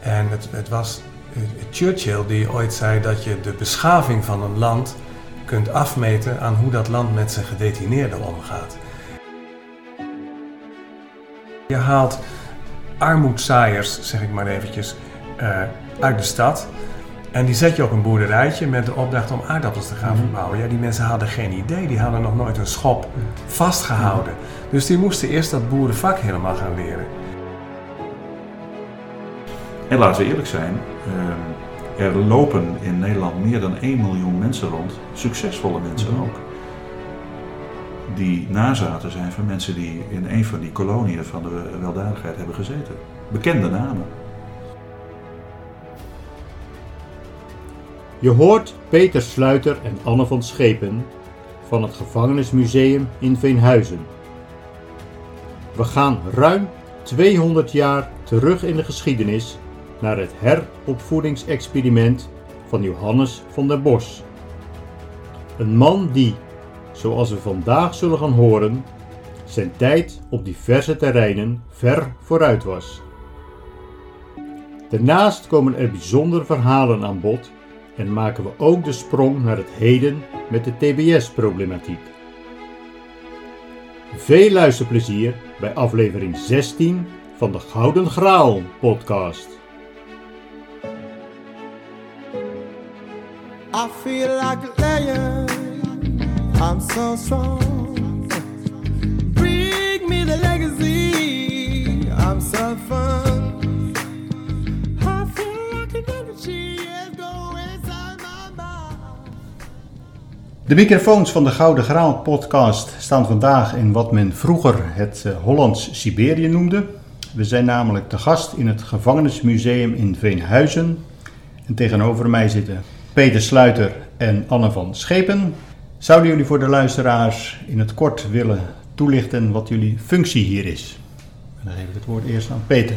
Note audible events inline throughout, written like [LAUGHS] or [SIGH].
En het, het was eh, Churchill die ooit zei dat je de beschaving van een land kunt afmeten aan hoe dat land met zijn gedetineerden omgaat. Je haalt armoedzaaiers, zeg ik maar eventjes, uh, uit de stad. En die zet je op een boerderijtje met de opdracht om aardappels te gaan mhm. verbouwen. Ja, die mensen hadden geen idee, die hadden nog nooit een schop vastgehouden. Dus die moesten eerst dat boerenvak helemaal gaan leren. En laten we eerlijk zijn, ehm, er lopen in Nederland meer dan 1 miljoen mensen rond, succesvolle mensen mhm. ook, die nazaten zijn van mensen die in een van die koloniën van de weldadigheid hebben gezeten. Bekende namen. Je hoort Peter Sluiter en Anne van Schepen van het Gevangenismuseum in Veenhuizen. We gaan ruim 200 jaar terug in de geschiedenis naar het heropvoedingsexperiment van Johannes van der Bos. Een man die, zoals we vandaag zullen gaan horen, zijn tijd op diverse terreinen ver vooruit was. Daarnaast komen er bijzondere verhalen aan bod en maken we ook de sprong naar het heden met de TBS-problematiek. Veel luisterplezier bij aflevering 16 van de Gouden Graal podcast. I feel like a lion. I'm so strong. Bring me the legacy. I'm so fun. De microfoons van de Gouden Graal podcast staan vandaag in wat men vroeger het eh, Hollands Siberië noemde. We zijn namelijk te gast in het Gevangenismuseum in Veenhuizen. En tegenover mij zitten Peter Sluiter en Anne van Schepen. Zouden jullie voor de luisteraars in het kort willen toelichten wat jullie functie hier is? Dan geef ik het woord eerst aan Peter.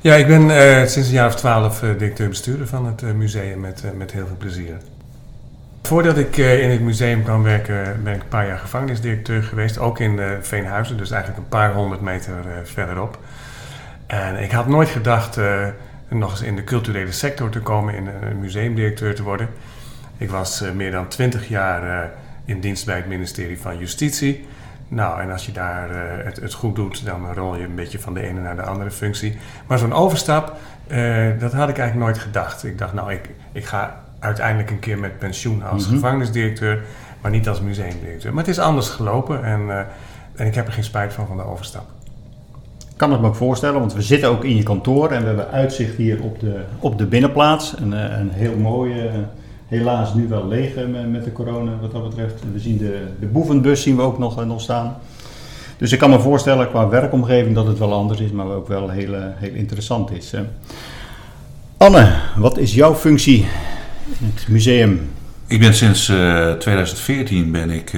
Ja, ik ben uh, sinds een jaar of twaalf uh, directeur-bestuurder van het uh, museum met, met heel veel plezier. Voordat ik in het museum kwam werken, ben ik een paar jaar gevangenisdirecteur geweest. Ook in Veenhuizen, dus eigenlijk een paar honderd meter verderop. En ik had nooit gedacht nog eens in de culturele sector te komen, in een museumdirecteur te worden. Ik was meer dan twintig jaar in dienst bij het ministerie van Justitie. Nou, en als je daar het, het, goed doet, dan rol je een beetje van de ene naar de andere functie. Maar zo'n overstap, dat had ik eigenlijk nooit gedacht. Ik dacht, nou, ik, ik ga uiteindelijk een keer met pensioen als mhm. gevangenisdirecteur, maar niet als museumdirecteur. Maar het is anders gelopen en, uh, en ik heb er geen spijt van van de overstap. Kan het me ook voorstellen, want we zitten ook in je kantoor en we hebben uitzicht hier op de, op de binnenplaats. Een, eh, een heel mooie, eh, helaas nu wel leeg met de corona wat dat betreft. We zien de, de boevenbus zien we ook nog, nog staan. Dus ik kan me voorstellen qua werkomgeving dat het wel anders is, maar ook wel heel, heel interessant is. Anne, wat is jouw functie het museum? Ik ben sinds 2014 eh, ben ik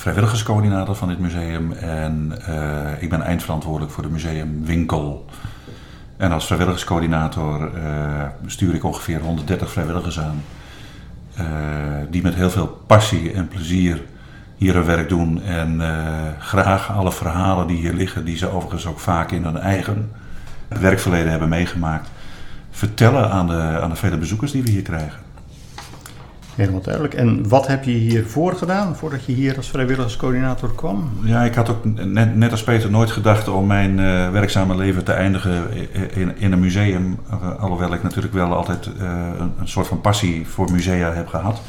vrijwilligerscoördinator van dit museum en uh, ik ben eindverantwoordelijk voor de museumwinkel. En als vrijwilligerscoördinator stuur ik ongeveer 130 vrijwilligers aan. die met heel veel passie en plezier hier hun werk doen. En graag alle verhalen die hier liggen, die ze overigens ook vaak in hun eigen werkverleden hebben meegemaakt, vertellen aan de, aan de vele bezoekers die we hier krijgen. Helemaal duidelijk. En wat heb je hiervoor gedaan, voordat je hier als vrijwilligerscoördinator kwam? Ja, ik had ook net, net als Peter nooit gedacht om mijn uh, werkzame leven te eindigen in, in een museum. Uh, alhoewel ik natuurlijk wel altijd uh, een, een, soort van passie voor musea heb gehad.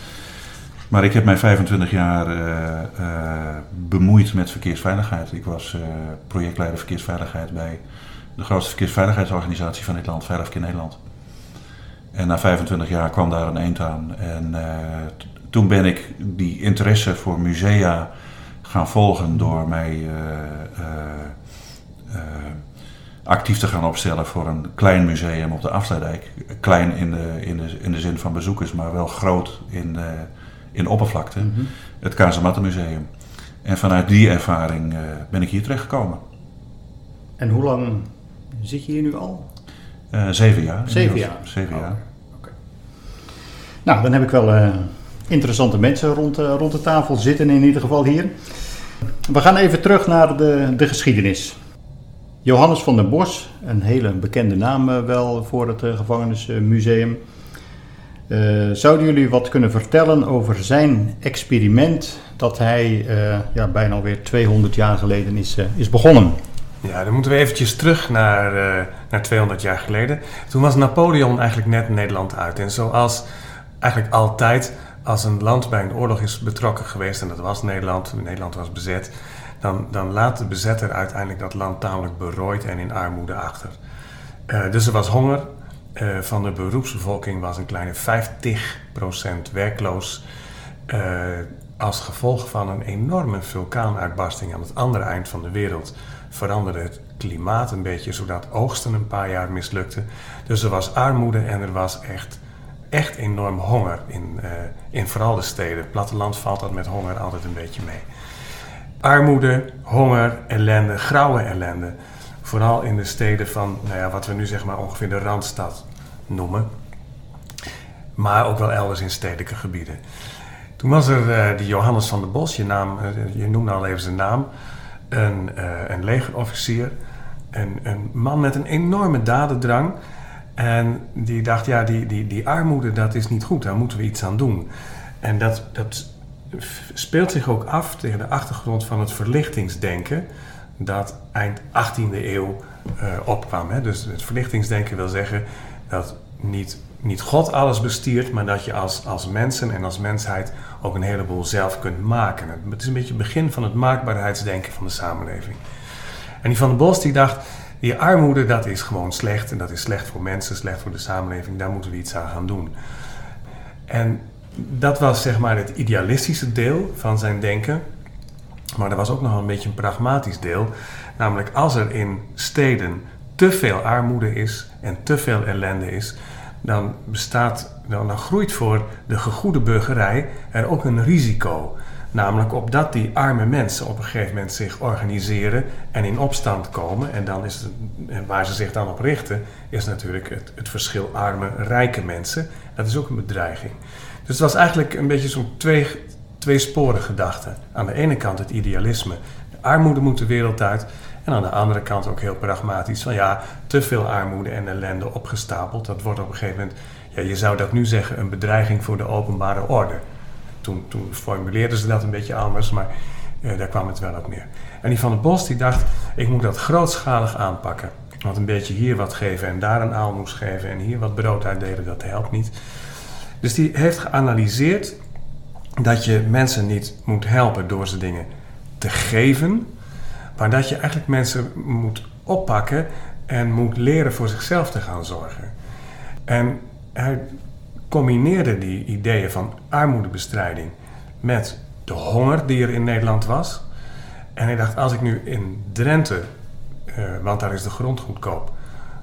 Maar ik heb mij 25 jaar bemoeid met verkeersveiligheid. Ik was projectleider verkeersveiligheid bij de grootste verkeersveiligheidsorganisatie van dit land, Veilig Verkeer Nederland. En na 25 jaar kwam daar een eind aan. En uh, toen ben ik die interesse voor musea gaan volgen door mij uh, uh, actief te gaan opstellen voor een klein museum op de Afsluitdijk. Klein in de, in, de, in de zin van bezoekers, maar wel groot in, de, in oppervlakte. Mm -hmm. Het Museum. En vanuit die ervaring ben ik hier terechtgekomen. En hoe lang zit je hier nu al? Uh, zeven jaar. Zeven jaar? Zeven jaar. Okay. Nou, dan heb ik wel uh, interessante mensen rond, uh, rond de tafel zitten in ieder geval hier. We gaan even terug naar de, de geschiedenis. Johannes van der Bos, een hele bekende naam eh, wel voor het eh, gevangenismuseum. Uh, zouden jullie wat kunnen vertellen over zijn experiment dat hij uh, ja, bijna alweer 200 jaar geleden is, uh, is begonnen? Ja, dan moeten we eventjes terug naar, naar 200 jaar geleden. Toen was Napoleon eigenlijk net Nederland uit. En zoals eigenlijk altijd als een land bij een oorlog is betrokken geweest, en dat was Nederland, Nederland was bezet, dan, dan laat de bezetter uiteindelijk dat land tamelijk berooid en in armoede achter. Uh, dus er was honger. Uh, van de beroepsbevolking was een kleine 50% werkloos. Uh, als gevolg van een enorme vulkaanuitbarsting aan het andere eind van de wereld veranderde het klimaat een beetje, zodat oogsten een paar jaar mislukte. Dus er was armoede en er was echt, echt enorm honger in, in vooral de steden. Het platteland valt dat met honger altijd een beetje mee armoede, honger, ellende, grauwe ellende. Vooral in de steden van nou ja, wat we nu zeg maar ongeveer de Randstad noemen. Maar ook wel elders in stedelijke gebieden. Toen was er uh, die Johannes van der Bos, je, naam, uh, je noemde al even zijn naam, een, een legerofficier. Een, een man met een enorme dadendrang. En die dacht, ja, die, die, die armoede, dat is niet goed, daar moeten we iets aan doen. En dat, dat speelt zich ook af tegen de achtergrond van het verlichtingsdenken dat eind 18e eeuw uh, opkwam. Hè. Dus het verlichtingsdenken wil zeggen dat niet, niet God alles bestiert, maar dat je als, als mensen en als mensheid ook een heleboel zelf kunt maken. Het is een beetje het begin van het maakbaarheidsdenken van de samenleving. En die van der Bos die dacht, die armoede dat is gewoon slecht en dat is slecht voor mensen, slecht voor de samenleving, daar moeten we iets aan gaan doen. En dat was zeg maar het idealistische deel van zijn denken. Maar er was ook nog een beetje een pragmatisch deel. Namelijk als er in steden te veel armoede is en te veel ellende is, dan bestaat, dan, dan groeit voor de gegoede burgerij er ook een risico. Namelijk opdat die arme mensen op een gegeven moment zich organiseren en in opstand komen. En dan is het, waar ze zich dan op richten, is natuurlijk het, het verschil arme-rijke mensen. Dat is ook een bedreiging. Dus het was eigenlijk een beetje zo'n twee, tweesporige gedachte. Aan de ene kant het idealisme. De armoede moet de wereld uit. En aan de andere kant ook heel pragmatisch. Van ja, te veel armoede en ellende opgestapeld. Dat wordt op een gegeven moment, ja, je zou dat nu zeggen, een bedreiging voor de openbare orde. Toen, toen formuleerden ze dat een beetje anders, maar eh, daar kwam het wel op neer. En die van de Bos die dacht, ik moet dat grootschalig aanpakken. Want een beetje hier wat geven en daar een aalmoes geven en hier wat brood uitdelen, dat helpt niet. Dus die heeft geanalyseerd dat je mensen niet moet helpen door ze dingen te geven, maar dat je eigenlijk mensen moet oppakken en moet leren voor zichzelf te gaan zorgen. En hij combineerde die ideeën van armoedebestrijding met de honger die er in Nederland was. En hij dacht, als ik nu in Drenthe, uh, want daar is de grond goedkoop,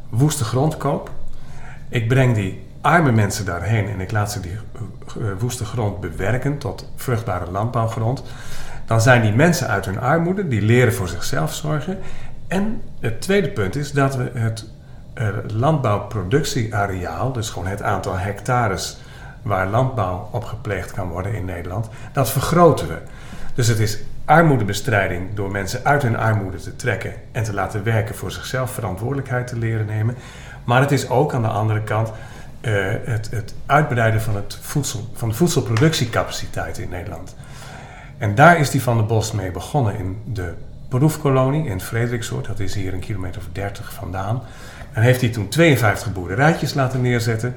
woeste grond koop, ik breng die arme mensen daarheen en ik laat ze die eh, woeste grond bewerken tot vruchtbare landbouwgrond, dan zijn die mensen uit hun armoede, die leren voor zichzelf zorgen. En het tweede punt is dat we het landbouwproductieareaal, dus gewoon het aantal hectares waar landbouw op gepleegd kan worden in Nederland, dat vergroten we. Dus het is armoedebestrijding door mensen uit hun armoede te trekken en te laten werken voor zichzelf, verantwoordelijkheid te leren nemen. Maar het is ook aan de andere kant uh, het, het, uitbreiden van, het voedsel, van de voedselproductiecapaciteit in Nederland. En daar is die Van de Bos mee begonnen in de proefkolonie in Frederiksoort. Dat is hier een kilometer of 30 vandaan. En heeft hij toen 52 boerderijtjes laten neerzetten.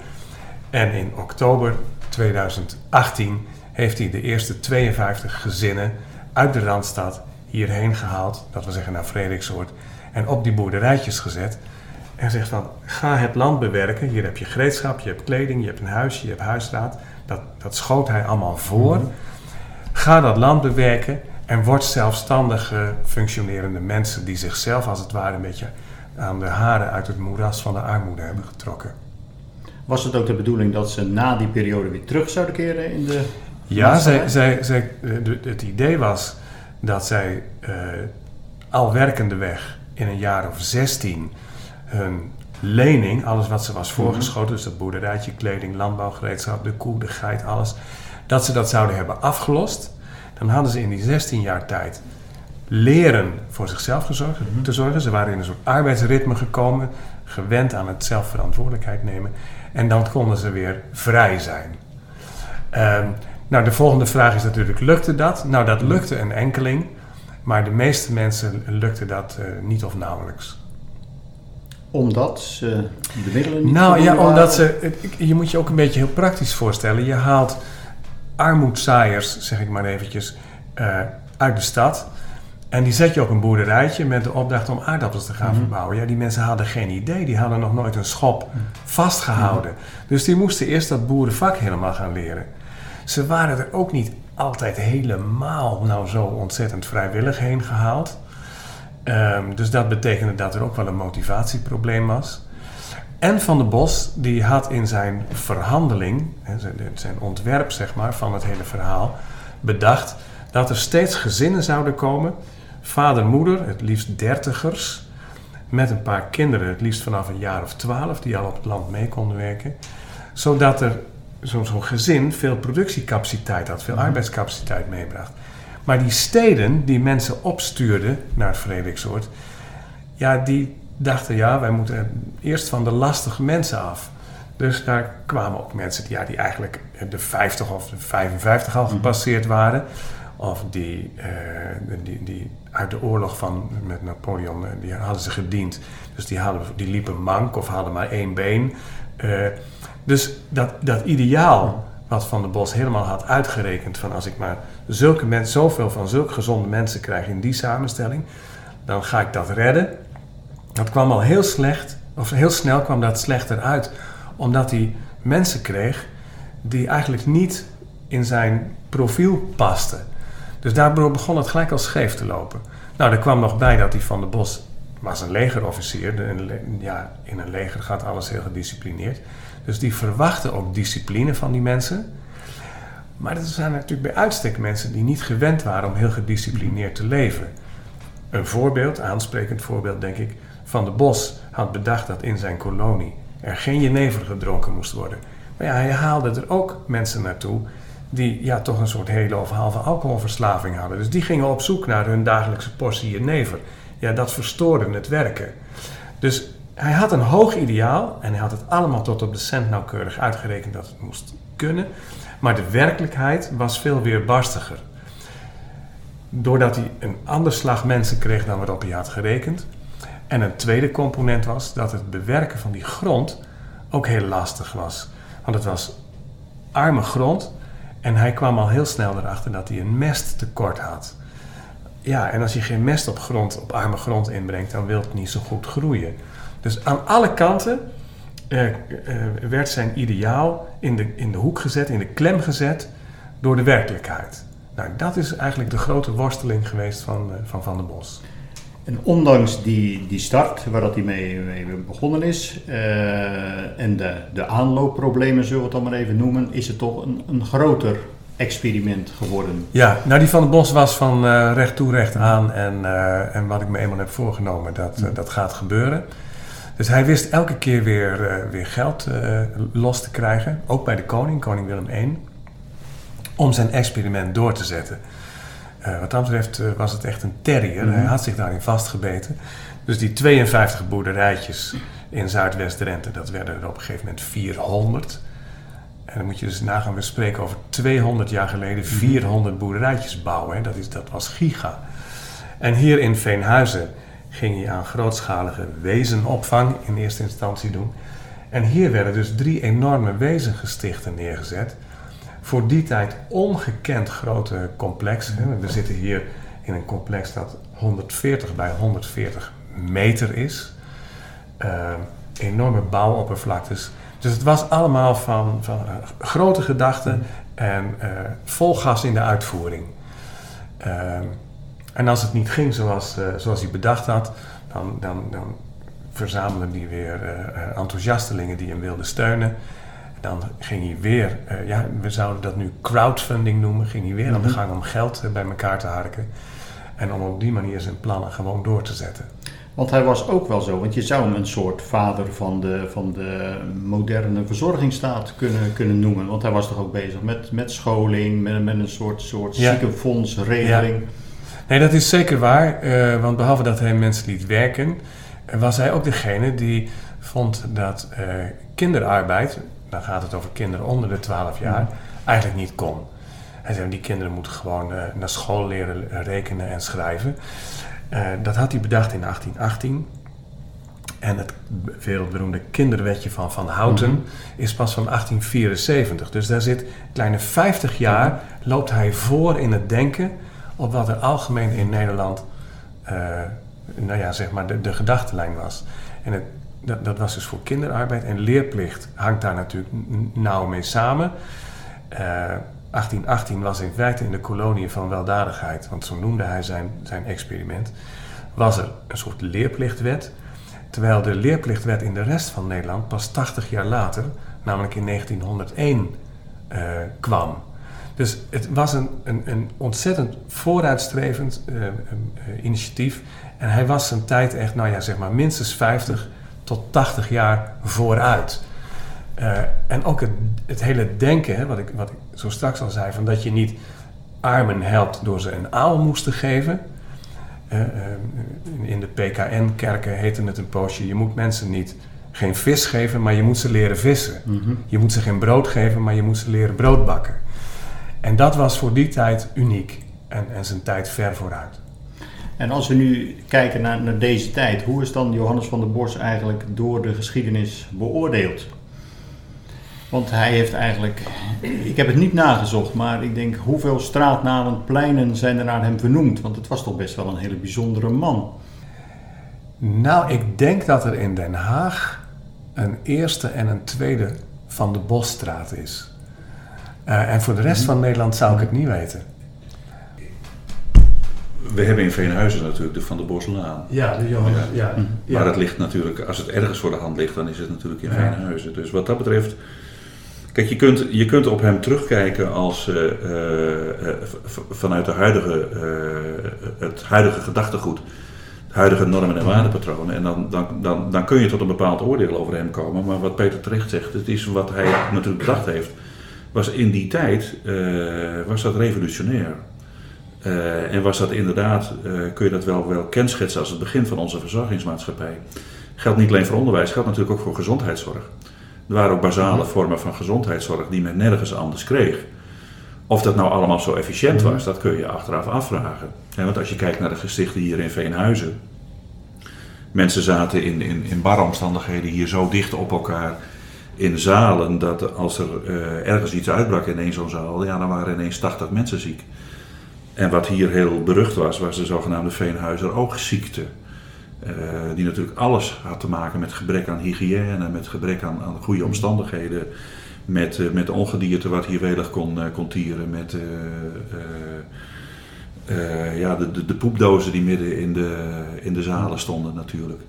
En in oktober 2018 heeft hij de eerste 52 gezinnen uit de Randstad hierheen gehaald. Dat wil zeggen naar Frederiksoort. En op die boerderijtjes gezet. En zegt van, ga het land bewerken. Hier heb je gereedschap, je hebt kleding, je hebt een huisje, je hebt huisraad. Dat, dat schoot hij allemaal voor. Mhm. Ga dat land bewerken en word zelfstandige, functionerende mensen die zichzelf als het ware een beetje aan de haren uit het moeras van de armoede hebben getrokken. Was het ook de bedoeling dat ze na die periode weer terug zouden keren in de. Ja, zij, zij, zij, het idee was dat zij uh, al werkende weg in een jaar of 16 hun lening, alles wat ze was mhm. voorgeschoten, dus dat boerderijtje, kleding, landbouwgereedschap, de koe, de geit, alles, dat ze dat zouden hebben afgelost. Dan hadden ze in die 16 jaar tijd leren voor zichzelf te zorgen. Ze waren in een soort arbeidsritme gekomen, gewend aan het zelfverantwoordelijkheid nemen. En dan konden ze weer vrij zijn. Ehm, nou, de volgende vraag is natuurlijk, lukte dat? Nou, dat lukte een enkeling, maar de meeste mensen lukte dat eh, niet of nauwelijks. Omdat ze de middelen niet Nou ja, omdat ze, je moet je ook een beetje heel praktisch voorstellen. Je haalt armoedzaaiers, zeg ik maar eventjes, eh, uit de stad. En die zet je op een boerderijtje met de opdracht om aardappels te gaan Mhm. verbouwen. Ja, die mensen hadden geen idee. Die hadden nog nooit een schop vastgehouden. Dus die moesten eerst dat boerenvak helemaal gaan leren. Ze waren er ook niet altijd helemaal nou zo ontzettend vrijwillig heen gehaald. Ehm, dus dat betekende dat er ook wel een motivatieprobleem was. En Van der Bos die had in zijn verhandeling, zijn ontwerp zeg maar, van het hele verhaal, bedacht dat er steeds gezinnen zouden komen. Vader, moeder, het liefst dertigers, met een paar kinderen, het liefst vanaf een jaar of twaalf, die al op het land mee konden werken. Zodat er zo'n zo'n gezin veel productiecapaciteit had, veel arbeidscapaciteit meebracht. Maar die steden die mensen opstuurden naar Frederiksoord, ja, die dachten, ja, wij moeten eerst van de lastige mensen af. Dus daar kwamen ook mensen die, ja, die eigenlijk de 50 of de 55 al gepasseerd waren. Of die, eh, die, die uit de oorlog van, met Napoleon, eh, die hadden ze gediend. Dus die, hadden, die liepen mank of hadden maar één been. Eh, dus dat, dat ideaal wat Van der Bos helemaal had uitgerekend... van als ik maar zulke mensen, zoveel van zulke gezonde mensen krijg in die samenstelling... dan ga ik dat redden. Dat kwam al heel slecht, of heel snel kwam dat slechter uit... omdat hij mensen kreeg die eigenlijk niet in zijn profiel pasten. Dus daar begon het gelijk al scheef te lopen. Nou, er kwam nog bij dat hij Van der Bos was een legerofficier. De- ja, in een leger gaat alles heel gedisciplineerd. Dus die verwachten ook discipline van die mensen. Maar er zijn natuurlijk bij uitstek mensen die niet gewend waren om heel gedisciplineerd te leven. Een voorbeeld, aansprekend voorbeeld denk ik, Van der Bos had bedacht dat in zijn kolonie er geen jenever gedronken moest worden. Maar ja, hij haalde er ook mensen naartoe die ja, toch een soort hele of halve alcoholverslaving hadden. Dus die gingen op zoek naar hun dagelijkse portie jenever. Ja, dat verstoorde het werken. Dus hij had een hoog ideaal en hij had het allemaal tot op de cent nauwkeurig uitgerekend dat het moest kunnen. Maar de werkelijkheid was veel weerbarstiger. Doordat hij een ander slag mensen kreeg dan waarop hij had gerekend. En een tweede component was dat het bewerken van die grond ook heel lastig was. Want het was arme grond en hij kwam al heel snel erachter dat hij een mesttekort had. Ja, en als je geen mest op grond, op arme grond inbrengt, dan wil het niet zo goed groeien. Dus aan alle kanten eh, eh, werd zijn ideaal in de, in de hoek gezet, in de klem gezet door de werkelijkheid. Nou, dat is eigenlijk de grote worsteling geweest van eh, Van, van der Bos. Ondanks die, die start, waar dat hij mee, begonnen is, eh, en de, de aanloopproblemen, zullen we het dan maar even noemen, is het toch een, een groter experiment geworden. Ja, nou die van der Bos was van eh, recht toe recht aan en, eh, en wat ik me eenmaal heb voorgenomen, dat, dat gaat gebeuren. Dus hij wist elke keer weer, weer geld los te krijgen, ook bij de koning, koning Willem I, om zijn experiment door te zetten. Eh, wat dat betreft eh, was het echt een terrier, Mhm. hij had zich daarin vastgebeten. Dus die 52 boerderijtjes in Zuidwest-Drenthe, dat werden er op een gegeven moment 400. En dan moet je dus nagaan, we spreken over 200 jaar geleden 400 boerderijtjes bouwen. Hè. Dat, is, dat was giga. En hier in Veenhuizen ging hij aan grootschalige wezenopvang in eerste instantie doen. En hier werden dus drie enorme wezengestichten neergezet. Voor die tijd ongekend grote complexen. hè. We zitten hier in een complex dat 140 bij 140 meter is. Eh, enorme bouwoppervlaktes. Dus het was allemaal van, van eh, grote gedachten en eh, vol gas in de uitvoering. En als het niet ging zoals, zoals hij bedacht had, dan, dan, dan verzamelde hij weer enthousiastelingen die hem wilden steunen. Dan ging hij weer, eh, ja, we zouden dat nu crowdfunding noemen, ging hij weer aan de Mhm. gang om geld eh, bij elkaar te harken. En om op die manier zijn plannen gewoon door te zetten. Want hij was ook wel zo, want je zou hem een soort vader van de, van de moderne verzorgingsstaat kunnen, kunnen noemen. Want hij was toch ook bezig met, met scholing, met, met een soort, soort Ja. ziekenfondsregeling. Nee, dat is zeker waar. eh, want behalve dat hij mensen liet werken, was hij ook degene die vond dat kinderarbeid, dan gaat het over kinderen onder de 12 jaar, eigenlijk niet kon. Hij zei, die kinderen moeten gewoon eh, naar school leren eh, rekenen en schrijven. Eh, dat had hij bedacht in 1818. En het wereldberoemde kinderwetje van Van Houten is pas van 1874. Dus daar zit kleine 50 jaar loopt hij voor in het denken op wat er algemeen in Nederland, nou ja, zeg maar de, de gedachtenlijn was. En het, dat, dat was dus voor kinderarbeid en leerplicht hangt daar natuurlijk nauw mee samen. Eh, 1818 was in feite in de koloniën van weldadigheid, want zo noemde hij zijn, zijn experiment, was er een soort leerplichtwet. Terwijl de leerplichtwet in de rest van Nederland pas 80 jaar later, namelijk in 1901, eh, kwam. Dus het was een, een, een ontzettend vooruitstrevend eh, eh, eh, initiatief. En hij was zijn tijd echt, nou ja, zeg maar minstens 50 tot 80 jaar vooruit. Eh, en ook het, het hele denken, hè, wat, ik, wat ik zo straks al zei, van dat je niet armen helpt door ze een aalmoes te geven. Eh, eh, in de PKN-kerken heette het een poosje, je moet mensen niet geen vis geven, maar je moet ze leren vissen. Je moet ze geen brood geven, maar je moet ze leren brood bakken. En dat was voor die tijd uniek en, en zijn tijd ver vooruit. En als we nu kijken naar, naar deze tijd, hoe is dan Johannes van der Bos eigenlijk door de geschiedenis beoordeeld? Want hij heeft eigenlijk, ik heb het niet nagezocht, maar ik denk hoeveel straatnamen, pleinen zijn er naar hem vernoemd? Want het was toch best wel een hele bijzondere man. Nou, ik denk dat er in Den Haag een eerste en een tweede van de Bosstraat is. Eh, en voor de rest van Nederland zou ik het niet weten. We hebben in Veenhuizen natuurlijk de Van der Boslaan. Ja, de Johannes. Ja. Maar dat ligt natuurlijk, als het ergens voor de hand ligt, dan is het natuurlijk in Ja. Veenhuizen. Dus wat dat betreft, kijk, je kunt, je kunt op hem terugkijken als eh, eh, eh, vanuit de huidige, eh, het huidige gedachtegoed, het huidige normen en waardepatronen. En dan, dan, dan, dan kun je tot een bepaald oordeel over hem komen. Maar wat Peter terecht zegt, het is wat hij natuurlijk bedacht heeft, was in die tijd eh, was dat revolutionair. Eh, en was dat inderdaad, eh, kun je dat wel, wel kenschetsen als het begin van onze verzorgingsmaatschappij. Geldt niet alleen voor onderwijs, geldt natuurlijk ook voor gezondheidszorg. Er waren ook basale vormen van gezondheidszorg die men nergens anders kreeg. Of dat nou allemaal zo efficiënt was, dat kun je achteraf afvragen. Want als je kijkt naar de gestichten hier in Veenhuizen. Mensen zaten in, in, in barre omstandigheden hier zo dicht op elkaar in zalen dat als er eh, ergens iets uitbrak in één zo'n zaal, ja, dan waren ineens 80 mensen ziek. En wat hier heel berucht was, was de zogenaamde Veenhuizer oogziekte. Eh, die natuurlijk alles had te maken met gebrek aan hygiëne, met gebrek aan, aan goede omstandigheden, met, eh, met ongedierte wat hier welig kon, eh, kon tieren, met ja, de, de, de poepdozen die midden in de, in de zalen stonden natuurlijk.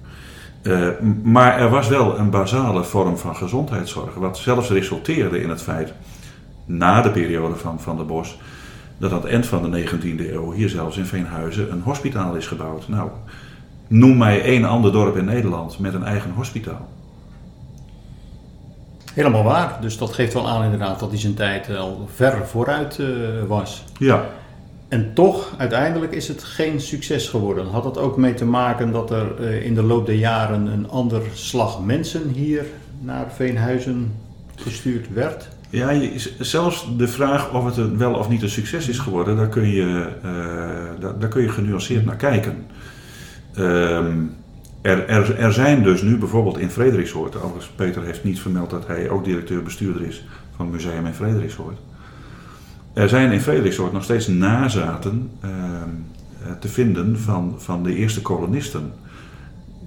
Maar er was wel een basale vorm van gezondheidszorg, wat zelfs resulteerde in het feit, na de periode van Van der Bos, dat aan het eind van de 19e eeuw hier zelfs in Veenhuizen een hospitaal is gebouwd. Nou, noem mij één ander dorp in Nederland met een eigen hospitaal. Helemaal waar. Dus dat geeft wel aan inderdaad dat hij zijn tijd al ver vooruit eh, was. Ja, En toch, uiteindelijk is het geen succes geworden. Had het ook mee te maken dat er eh, in de loop der jaren een ander slag mensen hier naar Veenhuizen gestuurd werd? Ja, zelfs de vraag of het een, wel of niet een succes is geworden, daar kun je, eh, daar, kun je genuanceerd naar kijken. Ehm, er, er, er zijn dus nu bijvoorbeeld in Frederiksoord, overigens Peter heeft niet vermeld dat hij ook directeur-bestuurder is van het museum in Frederiksoord. Er zijn in Frederiksoord nog steeds nazaten eh, te vinden van, van de eerste kolonisten.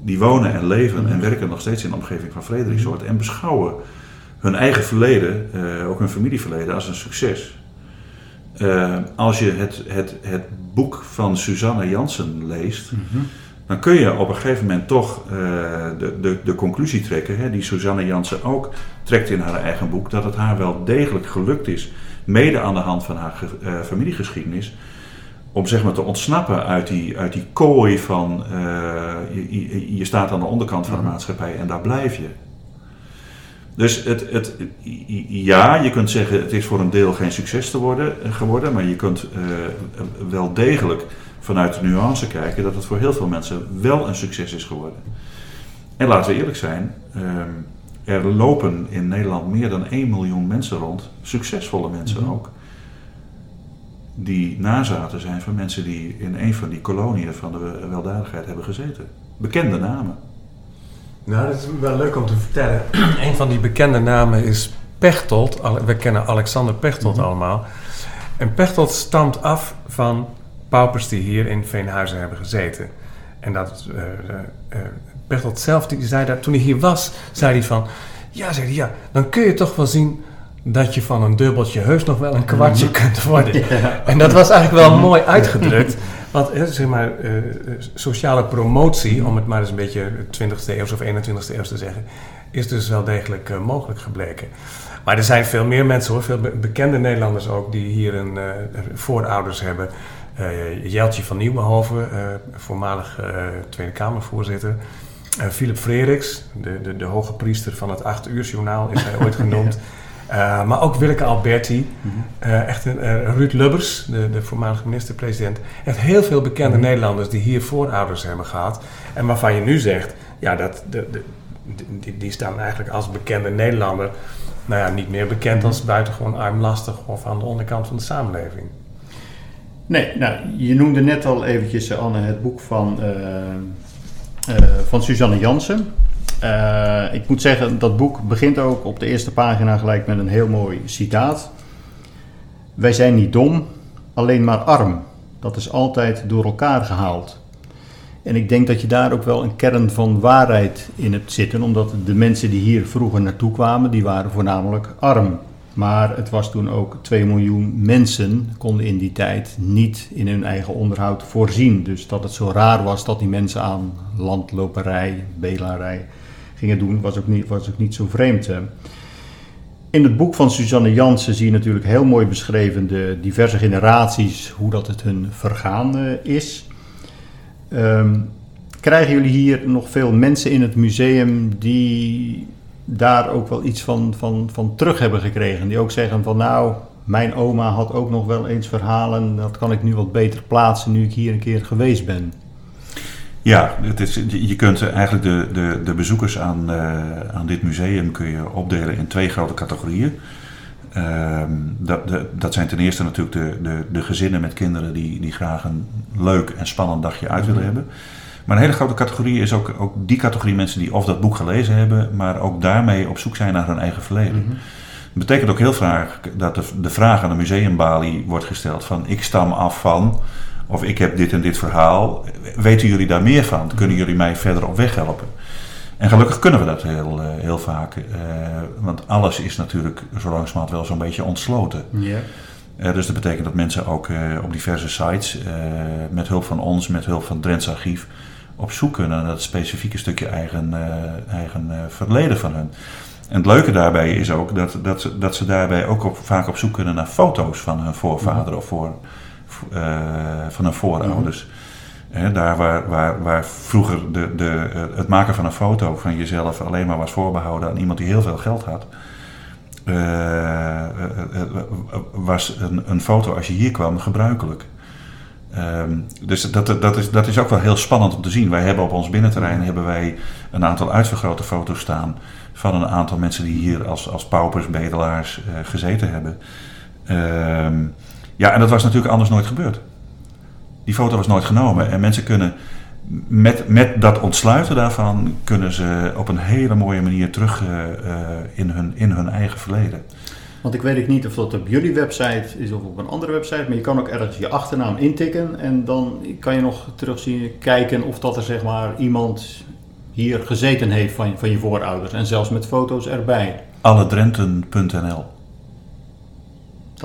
Die wonen en leven en werken nog steeds in de omgeving van Frederiksoord en beschouwen hun eigen verleden, eh, ook hun familieverleden, als een succes. Eh, als je het, het, het boek van Suzanne Jansen leest, dan kun je op een gegeven moment toch eh, de, de, de conclusie trekken, hè, die Suzanne Jansen ook trekt in haar eigen boek, dat het haar wel degelijk gelukt is, mede aan de hand van haar ge- familiegeschiedenis, om zeg maar te ontsnappen uit die, uit die kooi van je, je, je staat aan de onderkant van de maatschappij en daar blijf je. Dus het, het, ja, je kunt zeggen het is voor een deel geen succes te worden, geworden, maar je kunt eh, wel degelijk vanuit de nuance kijken dat het voor heel veel mensen wel een succes is geworden. En laten we eerlijk zijn, ehm, er lopen in Nederland meer dan 1 miljoen mensen rond, succesvolle mensen Mhm. ook, die nazaten zijn van mensen die in een van die koloniën van de weldadigheid hebben gezeten. Bekende namen. Nou, dat is wel leuk om te vertellen. [CLEARS THROAT] een van die bekende namen is Pechtold. We kennen Alexander Pechtold Mhm. allemaal. En Pechtold stamt af van paupers die hier in Veenhuizen hebben gezeten. En dat eh, eh, eh, Pechtold zelf, die zei dat toen hij hier was, zei hij van... Ja, zei hij, ja, dan kun je toch wel zien dat je van een dubbeltje heus nog wel een kwartje kunt worden. [LAUGHS] En dat was eigenlijk wel mooi uitgedrukt. Want zeg maar, eh, sociale promotie, om het maar eens een beetje 20e eeuw of 21e eeuw te zeggen, is dus wel degelijk eh, mogelijk gebleken. Maar er zijn veel meer mensen hoor, veel be- bekende Nederlanders ook, die hier een, eh, voorouders hebben. Jeltje van Nieuwenhoven, voormalig Tweede Kamervoorzitter. Philip Freriks, de, de, de hoge priester van het 8 uur journaal is hij ooit [LAUGHS] genoemd. Eh, maar ook Willeke Alberti, eh, echt een, eh, Ruud Lubbers, de, de voormalige minister-president. Echt heel veel bekende Nederlanders die hier voorouders hebben gehad. En waarvan je nu zegt, ja, dat, de, de, die, die staan eigenlijk als bekende Nederlander... Nou ja, niet meer bekend als buitengewoon armlastig of aan de onderkant van de samenleving. Nee, nou, je noemde net al eventjes, Anne, het boek van, van Suzanne Jansen. Eh, ik moet zeggen, dat boek begint ook op de eerste pagina gelijk met een heel mooi citaat. Wij zijn niet dom, alleen maar arm. Dat is altijd door elkaar gehaald. En ik denk dat je daar ook wel een kern van waarheid in hebt zitten, omdat de mensen die hier vroeger naartoe kwamen, die waren voornamelijk arm. Maar het was toen ook 2 miljoen mensen konden in die tijd niet in hun eigen onderhoud voorzien. Dus dat het zo raar was dat die mensen aan landloperij, belarij gingen doen, was ook niet, was ook niet zo vreemd. In het boek van Suzanne Jansen zie je natuurlijk heel mooi beschreven de diverse generaties, hoe dat het hun vergaan eh, is. Ehm, krijgen jullie hier nog veel mensen in het museum die daar ook wel iets van, van, van terug hebben gekregen? Die ook zeggen van nou, mijn oma had ook nog wel eens verhalen, dat kan ik nu wat beter plaatsen nu ik hier een keer geweest ben. Ja, het is, je kunt eigenlijk de, de, de bezoekers aan, eh, aan dit museum kun je opdelen in twee grote categorieën. Ehm, dat, de- dat zijn ten eerste natuurlijk de, de, de gezinnen met kinderen die, die graag een leuk en spannend dagje uit willen hebben. Maar een hele grote categorie is ook, ook die categorie mensen die of dat boek gelezen hebben, maar ook daarmee op zoek zijn naar hun eigen verleden. Dat betekent ook heel vaak dat de, de vraag aan de museumbalie wordt gesteld van ik stam af van, of ik heb dit en dit verhaal, weten jullie daar meer van? Kunnen jullie mij verder op weg helpen? En gelukkig kunnen we dat heel, eh, heel vaak, eh, want alles is natuurlijk zo langzamerhand wel zo'n beetje ontsloten. Ja. Eh, dus dat betekent dat mensen ook eh, op diverse sites met hulp van ons, met hulp van Drents Archief, op zoek kunnen naar dat specifieke stukje eigen, eigen verleden van hun. En het leuke daarbij is ook dat, dat, ze, dat ze daarbij ook op, vaak op zoek kunnen naar foto's van hun voorvader of voor, van hun voorouders. Hè, daar waar, waar, waar vroeger de, de, eh, het maken van een foto van jezelf alleen maar was voorbehouden aan iemand die heel veel geld had. eh, eh, eh, eh, was een, een foto als je hier kwam gebruikelijk. Ehm, dus dat, dat, is, dat is ook wel heel spannend om te zien. Wij hebben op ons binnenterrein hebben wij een aantal uitvergrote foto's staan van een aantal mensen die hier als, als paupers, bedelaars eh, gezeten hebben. Ehm, ja, en dat was natuurlijk anders nooit gebeurd. Die foto was nooit genomen. En mensen kunnen met, met dat ontsluiten daarvan, kunnen ze op een hele mooie manier terug eh, eh, in, hun, in hun eigen verleden. Want ik weet ook niet of dat op jullie website is of op een andere website, maar je kan ook ergens je achternaam intikken en dan kan je nog terugzien, kijken of dat er zeg maar iemand hier gezeten heeft van, van je voorouders en zelfs met foto's erbij. Alledrenten.nl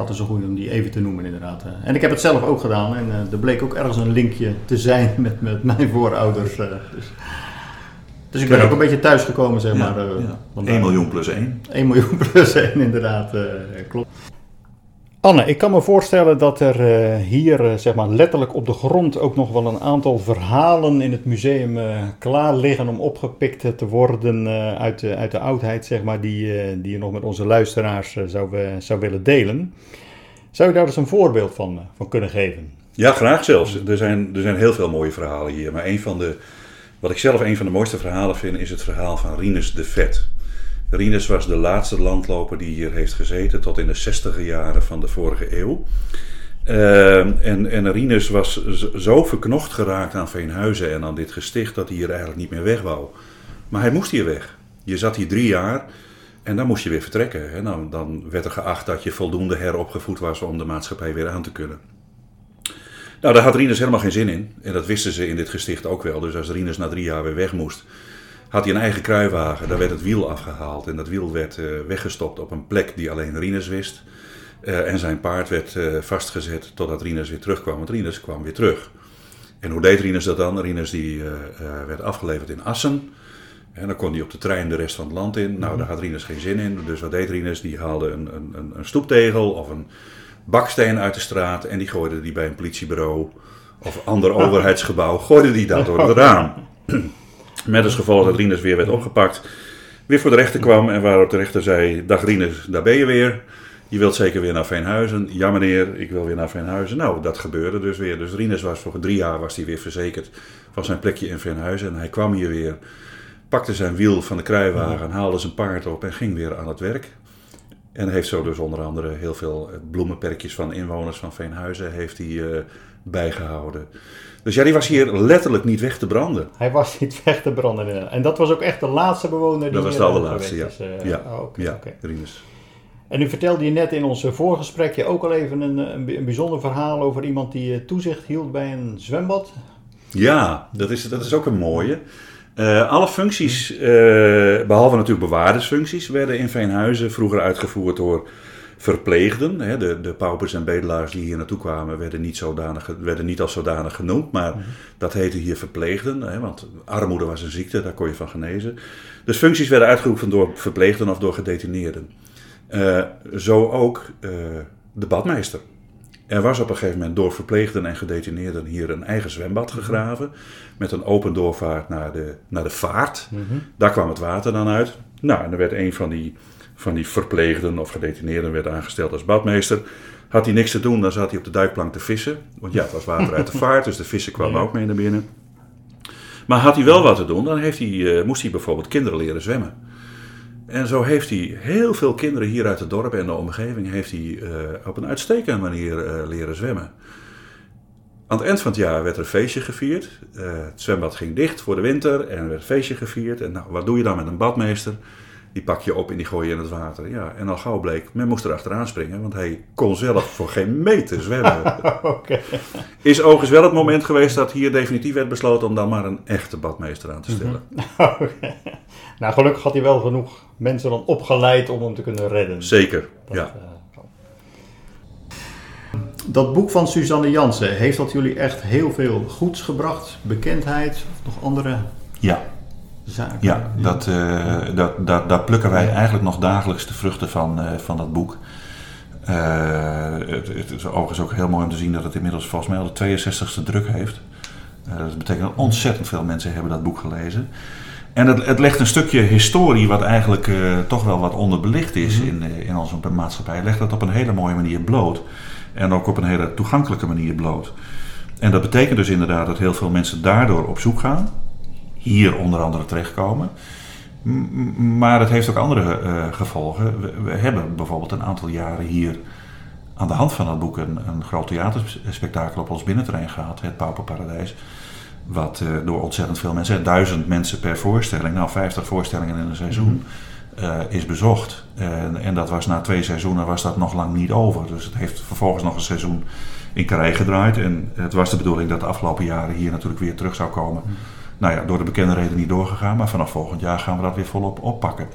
Dat is een goede om die even te noemen inderdaad. En ik heb het zelf ook gedaan en eh, er bleek ook ergens een linkje te zijn met, met mijn voorouders. eh, dus. dus ik ben ook een beetje thuisgekomen zeg maar. Ja, eh, ja. vandaar. 1 miljoen plus 1. 1 miljoen [LAUGHS] plus 1, inderdaad, eh, klopt. Anne, ik kan me voorstellen dat er eh, hier eh, zeg maar, letterlijk op de grond ook nog wel een aantal verhalen in het museum eh, klaar liggen om opgepikt te worden uit, de, uit de oudheid, zeg maar, die, die je nog met onze luisteraars zou, willen delen. Zou je daar dus een voorbeeld van, van kunnen geven? Ja, graag zelfs. Er zijn, er zijn heel veel mooie verhalen hier. Maar een van de, wat ik zelf een van de mooiste verhalen vind, is het verhaal van Rinus de Vet. Rinus was de laatste landloper die hier heeft gezeten tot in de zestiger jaren van de vorige eeuw. Uh, en, en was zo verknocht geraakt aan Veenhuizen en aan dit gesticht dat hij hier eigenlijk niet meer weg wou. Maar hij moest hier weg. Je zat hier drie jaar en dan moest je weer vertrekken. En dan, dan werd er geacht dat je voldoende heropgevoed was om de maatschappij weer aan te kunnen. Nou, daar had Rinus helemaal geen zin in. En dat wisten ze in dit gesticht ook wel. Dus als Rinus na drie jaar weer weg moest, had hij een eigen kruiwagen. Daar werd het wiel afgehaald. En dat wiel werd uh, weggestopt op een plek die alleen Rinus wist. Uh, en zijn paard werd uh, vastgezet totdat Rinus weer terugkwam. Want Rinus kwam weer terug. En hoe deed Rinus dat dan? Rinus die, werd afgeleverd in Assen. En dan kon hij op de trein de rest van het land in. Nou, daar had Rinus geen zin in. Dus wat deed Rinus? Die haalde een, een, een stoeptegel of een baksteen uit de straat en die gooide die bij een politiebureau of ander [LAUGHS] overheidsgebouw, gooide die dat door het raam. [LAUGHS] [CLEARS THROAT] Met als gevolg dat Rinus weer werd opgepakt, weer voor de rechter kwam en waarop de rechter zei: Dag Rinus, daar ben je weer. Je wilt zeker weer naar Veenhuizen. Ja meneer, ik wil weer naar Veenhuizen. Nou, dat gebeurde dus weer. Dus Rinus was voor drie jaar was hij weer verzekerd van zijn plekje in Veenhuizen. En hij kwam hier weer, pakte zijn wiel van de kruiwagen, haalde zijn paard op en ging weer aan het werk. En heeft zo dus onder andere heel veel bloemenperkjes van inwoners van Veenhuizen heeft hij, uh, bijgehouden. Dus ja, die was hier letterlijk niet weg te branden. Hij was niet weg te branden. En dat was ook echt de laatste bewoner die Dat was de allerlaatste, ja. Is, uh, ja, oh, okay, ja okay. Rinus. En u vertelde je net in ons voorgesprekje ook al even een, een bijzonder verhaal over iemand die toezicht hield bij een zwembad. Ja, dat is, dat is ook een mooie. Uh, alle functies, uh, behalve natuurlijk bewaardersfuncties, werden in Veenhuizen vroeger uitgevoerd door verpleegden. Hè. De, de paupers en bedelaars die hier naartoe kwamen werden niet, zodanig, werden niet als zodanig genoemd, maar mm. dat heette hier verpleegden. Hè, want armoede was een ziekte, daar kon je van genezen. Dus functies werden uitgeoefend door verpleegden of door gedetineerden. Uh, zo ook de badmeester. Er was op een gegeven moment door verpleegden en gedetineerden hier een eigen zwembad gegraven. Met een open doorvaart naar de, naar de vaart. Mm -hmm. Daar kwam het water dan uit. Nou, en er werd een van die, van die verpleegden of gedetineerden werd aangesteld als badmeester. Had hij niks te doen, dan zat hij op de duikplank te vissen. Want ja, het was water uit de [LAUGHS] vaart, dus de vissen kwamen ja. ook mee naar binnen. Maar had hij wel wat te doen, dan heeft hij, uh, moest hij bijvoorbeeld kinderen leren zwemmen. En zo heeft hij heel veel kinderen hier uit het dorp en de omgeving heeft hij, uh, op een uitstekende manier uh, leren zwemmen. Aan het eind van het jaar werd er een feestje gevierd. Het zwembad ging dicht voor de winter en er werd een feestje gevierd. En nou, wat doe je dan met een badmeester? Die pak je op en die gooi je in het water. Ja, en al gauw bleek, men moest er achteraan springen, want hij kon zelf voor geen meter zwemmen. [LAUGHS] okay. Is overigens wel het moment geweest dat hier definitief werd besloten om dan maar een echte badmeester aan te stellen. Mm -hmm. okay. Nou, gelukkig had hij wel genoeg mensen dan opgeleid om hem te kunnen redden. Zeker, dat, ja. Uh, dat boek van Suzanne Jansen, heeft dat jullie echt heel veel goeds gebracht? Bekendheid of nog andere ja. Zaken? Ja, dat, uh, dat, dat, daar plukken wij eigenlijk nog dagelijks de vruchten van, uh, van dat boek. Uh, het, het, is overigens ook heel mooi om te zien dat het inmiddels volgens mij al de 62e druk heeft. dat betekent dat ontzettend veel mensen hebben dat boek gelezen. En het, het, legt een stukje historie, wat eigenlijk uh, toch wel wat onderbelicht is mm -hmm. in, in onze maatschappij, legt dat op een hele mooie manier bloot. En ook op een hele toegankelijke manier bloot. En dat betekent dus inderdaad dat heel veel mensen daardoor op zoek gaan. Hier onder andere terechtkomen. M maar het heeft ook andere uh, gevolgen. We, we, hebben bijvoorbeeld een aantal jaren hier aan de hand van dat boek een, een groot theaterspektakel op ons binnenterrein gehad, het Pauperparadijs. Wat uh, door ontzettend veel mensen, duizend mensen per voorstelling, nou 50 voorstellingen in een seizoen, mm -hmm. uh, is bezocht. En, en, dat was na twee seizoenen was dat nog lang niet over. Dus het heeft vervolgens nog een seizoen in Carré gedraaid. En het was de bedoeling dat de afgelopen jaren hier natuurlijk weer terug zou komen. Mm -hmm. Nou ja, door de bekende reden niet doorgegaan, maar vanaf volgend jaar gaan we dat weer volop oppakken.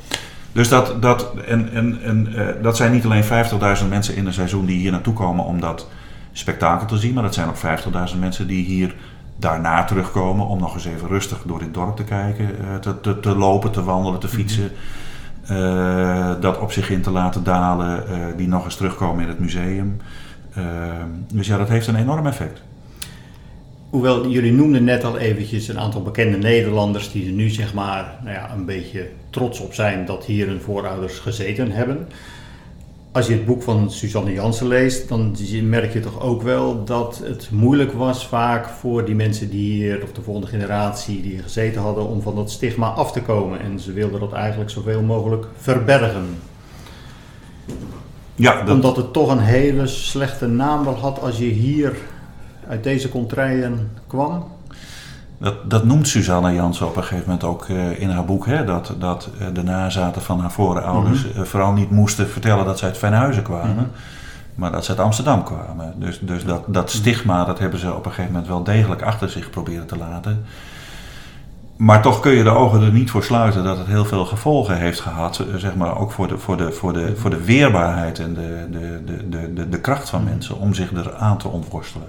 Dus dat, dat, en, en, en, uh, dat zijn niet alleen 50.000 mensen in een seizoen die hier naartoe komen om dat spektakel te zien, maar dat zijn ook 50.000 mensen die hier daarna terugkomen om nog eens even rustig door dit dorp te kijken, uh, te, te, te, lopen, te wandelen, te fietsen. Uh, dat op zich in te laten dalen, die nog eens terugkomen in het museum. dus ja, dat heeft een enorm effect. Hoewel, jullie noemden net al eventjes een aantal bekende Nederlanders die er nu zeg maar nou ja, een beetje trots op zijn dat hier hun voorouders gezeten hebben. als je het boek van Suzanne Jansen leest, dan merk je toch ook wel dat het moeilijk was vaak voor die mensen die hier, of de volgende generatie die hier gezeten hadden, om van dat stigma af te komen. En ze wilden dat eigenlijk zoveel mogelijk verbergen. Ja, dat... Omdat het toch een hele slechte naam wel had als je hier uit deze contraien kwam. Dat, dat noemt Susanne Jansen op een gegeven moment ook uh, in haar boek. Hè, dat, dat uh, de nazaten van haar voorouders mm vooral niet moesten vertellen dat ze uit Venhuizen kwamen. Mm -hmm. Maar dat ze uit Amsterdam kwamen. Dus, dus dat, dat stigma dat hebben ze op een gegeven moment wel degelijk achter zich proberen te laten. Maar toch kun je de ogen er niet voor sluiten dat het heel veel gevolgen heeft gehad. Zeg maar ook voor de, voor de, voor de, voor de weerbaarheid en de, de, de, de, de kracht van mensen om zich eraan te ontworstelen.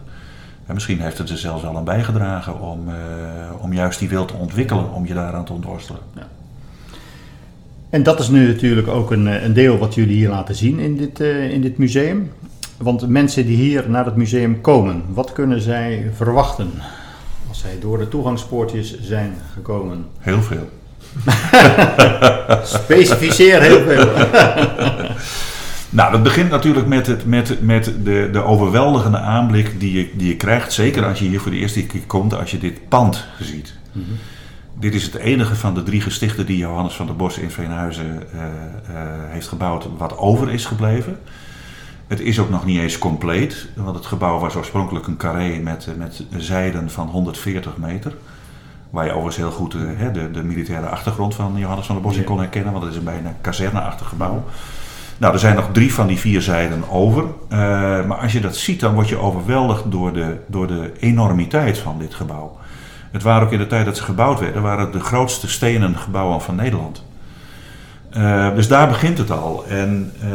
En misschien heeft het er zelfs al aan bijgedragen om, uh, om juist die wil te ontwikkelen, om je daaraan te ontworstelen. Ja. En dat is nu natuurlijk ook een, een deel wat jullie hier laten zien in dit, uh, in dit museum. Want mensen die hier naar het museum komen, wat kunnen zij verwachten als zij door de toegangspoortjes zijn gekomen? Heel veel. [LAUGHS] Specificeer heel veel. [LAUGHS] Nou, dat begint natuurlijk met, het, met, met de, de overweldigende aanblik die je, die je krijgt. Zeker als je hier voor de eerste keer komt, als je dit pand ziet. Mm -hmm. Dit is het enige van de drie gestichten die Johannes van der Bos in Veenhuizen uh, uh, heeft gebouwd, wat over is gebleven. Het is ook nog niet eens compleet, want het gebouw was oorspronkelijk een carré met, met zijden van 140 meter. Waar je overigens heel goed uh, de, de militaire achtergrond van Johannes van der Bos in kon herkennen, want het is een bijna kazerneachtig gebouw. Nou, er zijn nog drie van die vier zijden over. Uh, maar als je dat ziet, dan word je overweldigd door de, door de enormiteit van dit gebouw. Het waren ook in de tijd dat ze gebouwd werden, waren de grootste stenen gebouwen van Nederland. Uh, dus daar begint het al. En uh,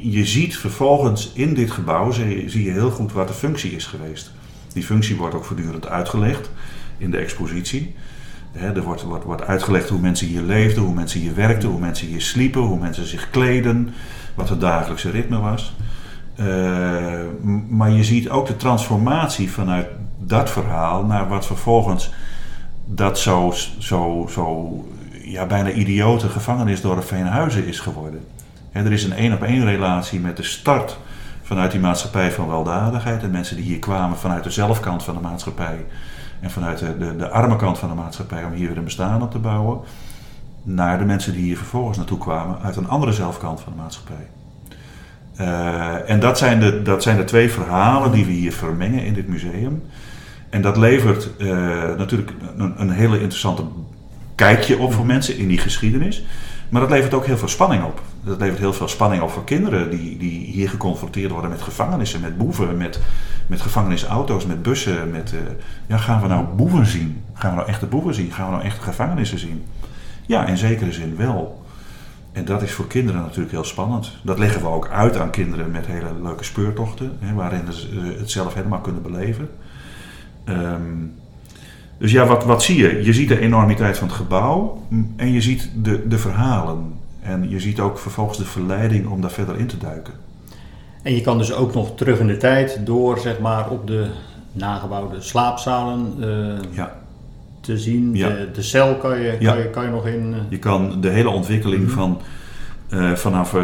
je, ziet vervolgens in dit gebouw, zie, zie je heel goed wat de functie is geweest. Die functie wordt ook voortdurend uitgelegd in de expositie er wordt, wordt, wordt uitgelegd hoe mensen hier leefden, hoe mensen hier werkten, hoe mensen hier sliepen, hoe mensen zich kleden, wat het dagelijkse ritme was. Uh, maar je ziet ook de transformatie vanuit dat verhaal naar wat vervolgens dat zo, zo, zo ja, bijna idiote gevangenisdorp Veenhuizen is geworden. Er is een één op één relatie met de start vanuit die maatschappij van weldadigheid. En mensen die hier kwamen vanuit de zelfkant van de maatschappij en vanuit de, de, de, arme kant van de maatschappij om hier weer een bestaan op te bouwen, naar de mensen die hier vervolgens naartoe kwamen uit een andere zelfkant van de maatschappij. Uh, en dat zijn, de, dat zijn de twee verhalen die we hier vermengen in dit museum. En dat levert uh, natuurlijk een, een, hele interessante kijkje op voor mensen in die geschiedenis. Maar dat levert ook heel veel spanning op. Dat levert heel veel spanning op voor kinderen die, die hier geconfronteerd worden met gevangenissen, met boeven, met, met gevangenisauto's, met bussen. Met, uh, ja, gaan we nou boeven zien? Gaan we nou echte boeven zien? Gaan we nou echte gevangenissen zien? Ja, in zekere zin wel. En dat is voor kinderen natuurlijk heel spannend. Dat leggen we ook uit aan kinderen met hele leuke speurtochten, hè, waarin ze eh, het zelf helemaal kunnen beleven. Um, dus ja, wat, wat zie je? Je ziet de enormiteit van het gebouw en je ziet de, de verhalen. En je ziet ook vervolgens de verleiding om daar verder in te duiken. En je kan dus ook nog terug in de tijd door zeg maar op de nagebouwde slaapzalen uh, ja. te zien. Ja. De, de, cel kan je, kan, je, kan je nog in. Uh... Je kan de hele ontwikkeling mm -hmm. van uh, vanaf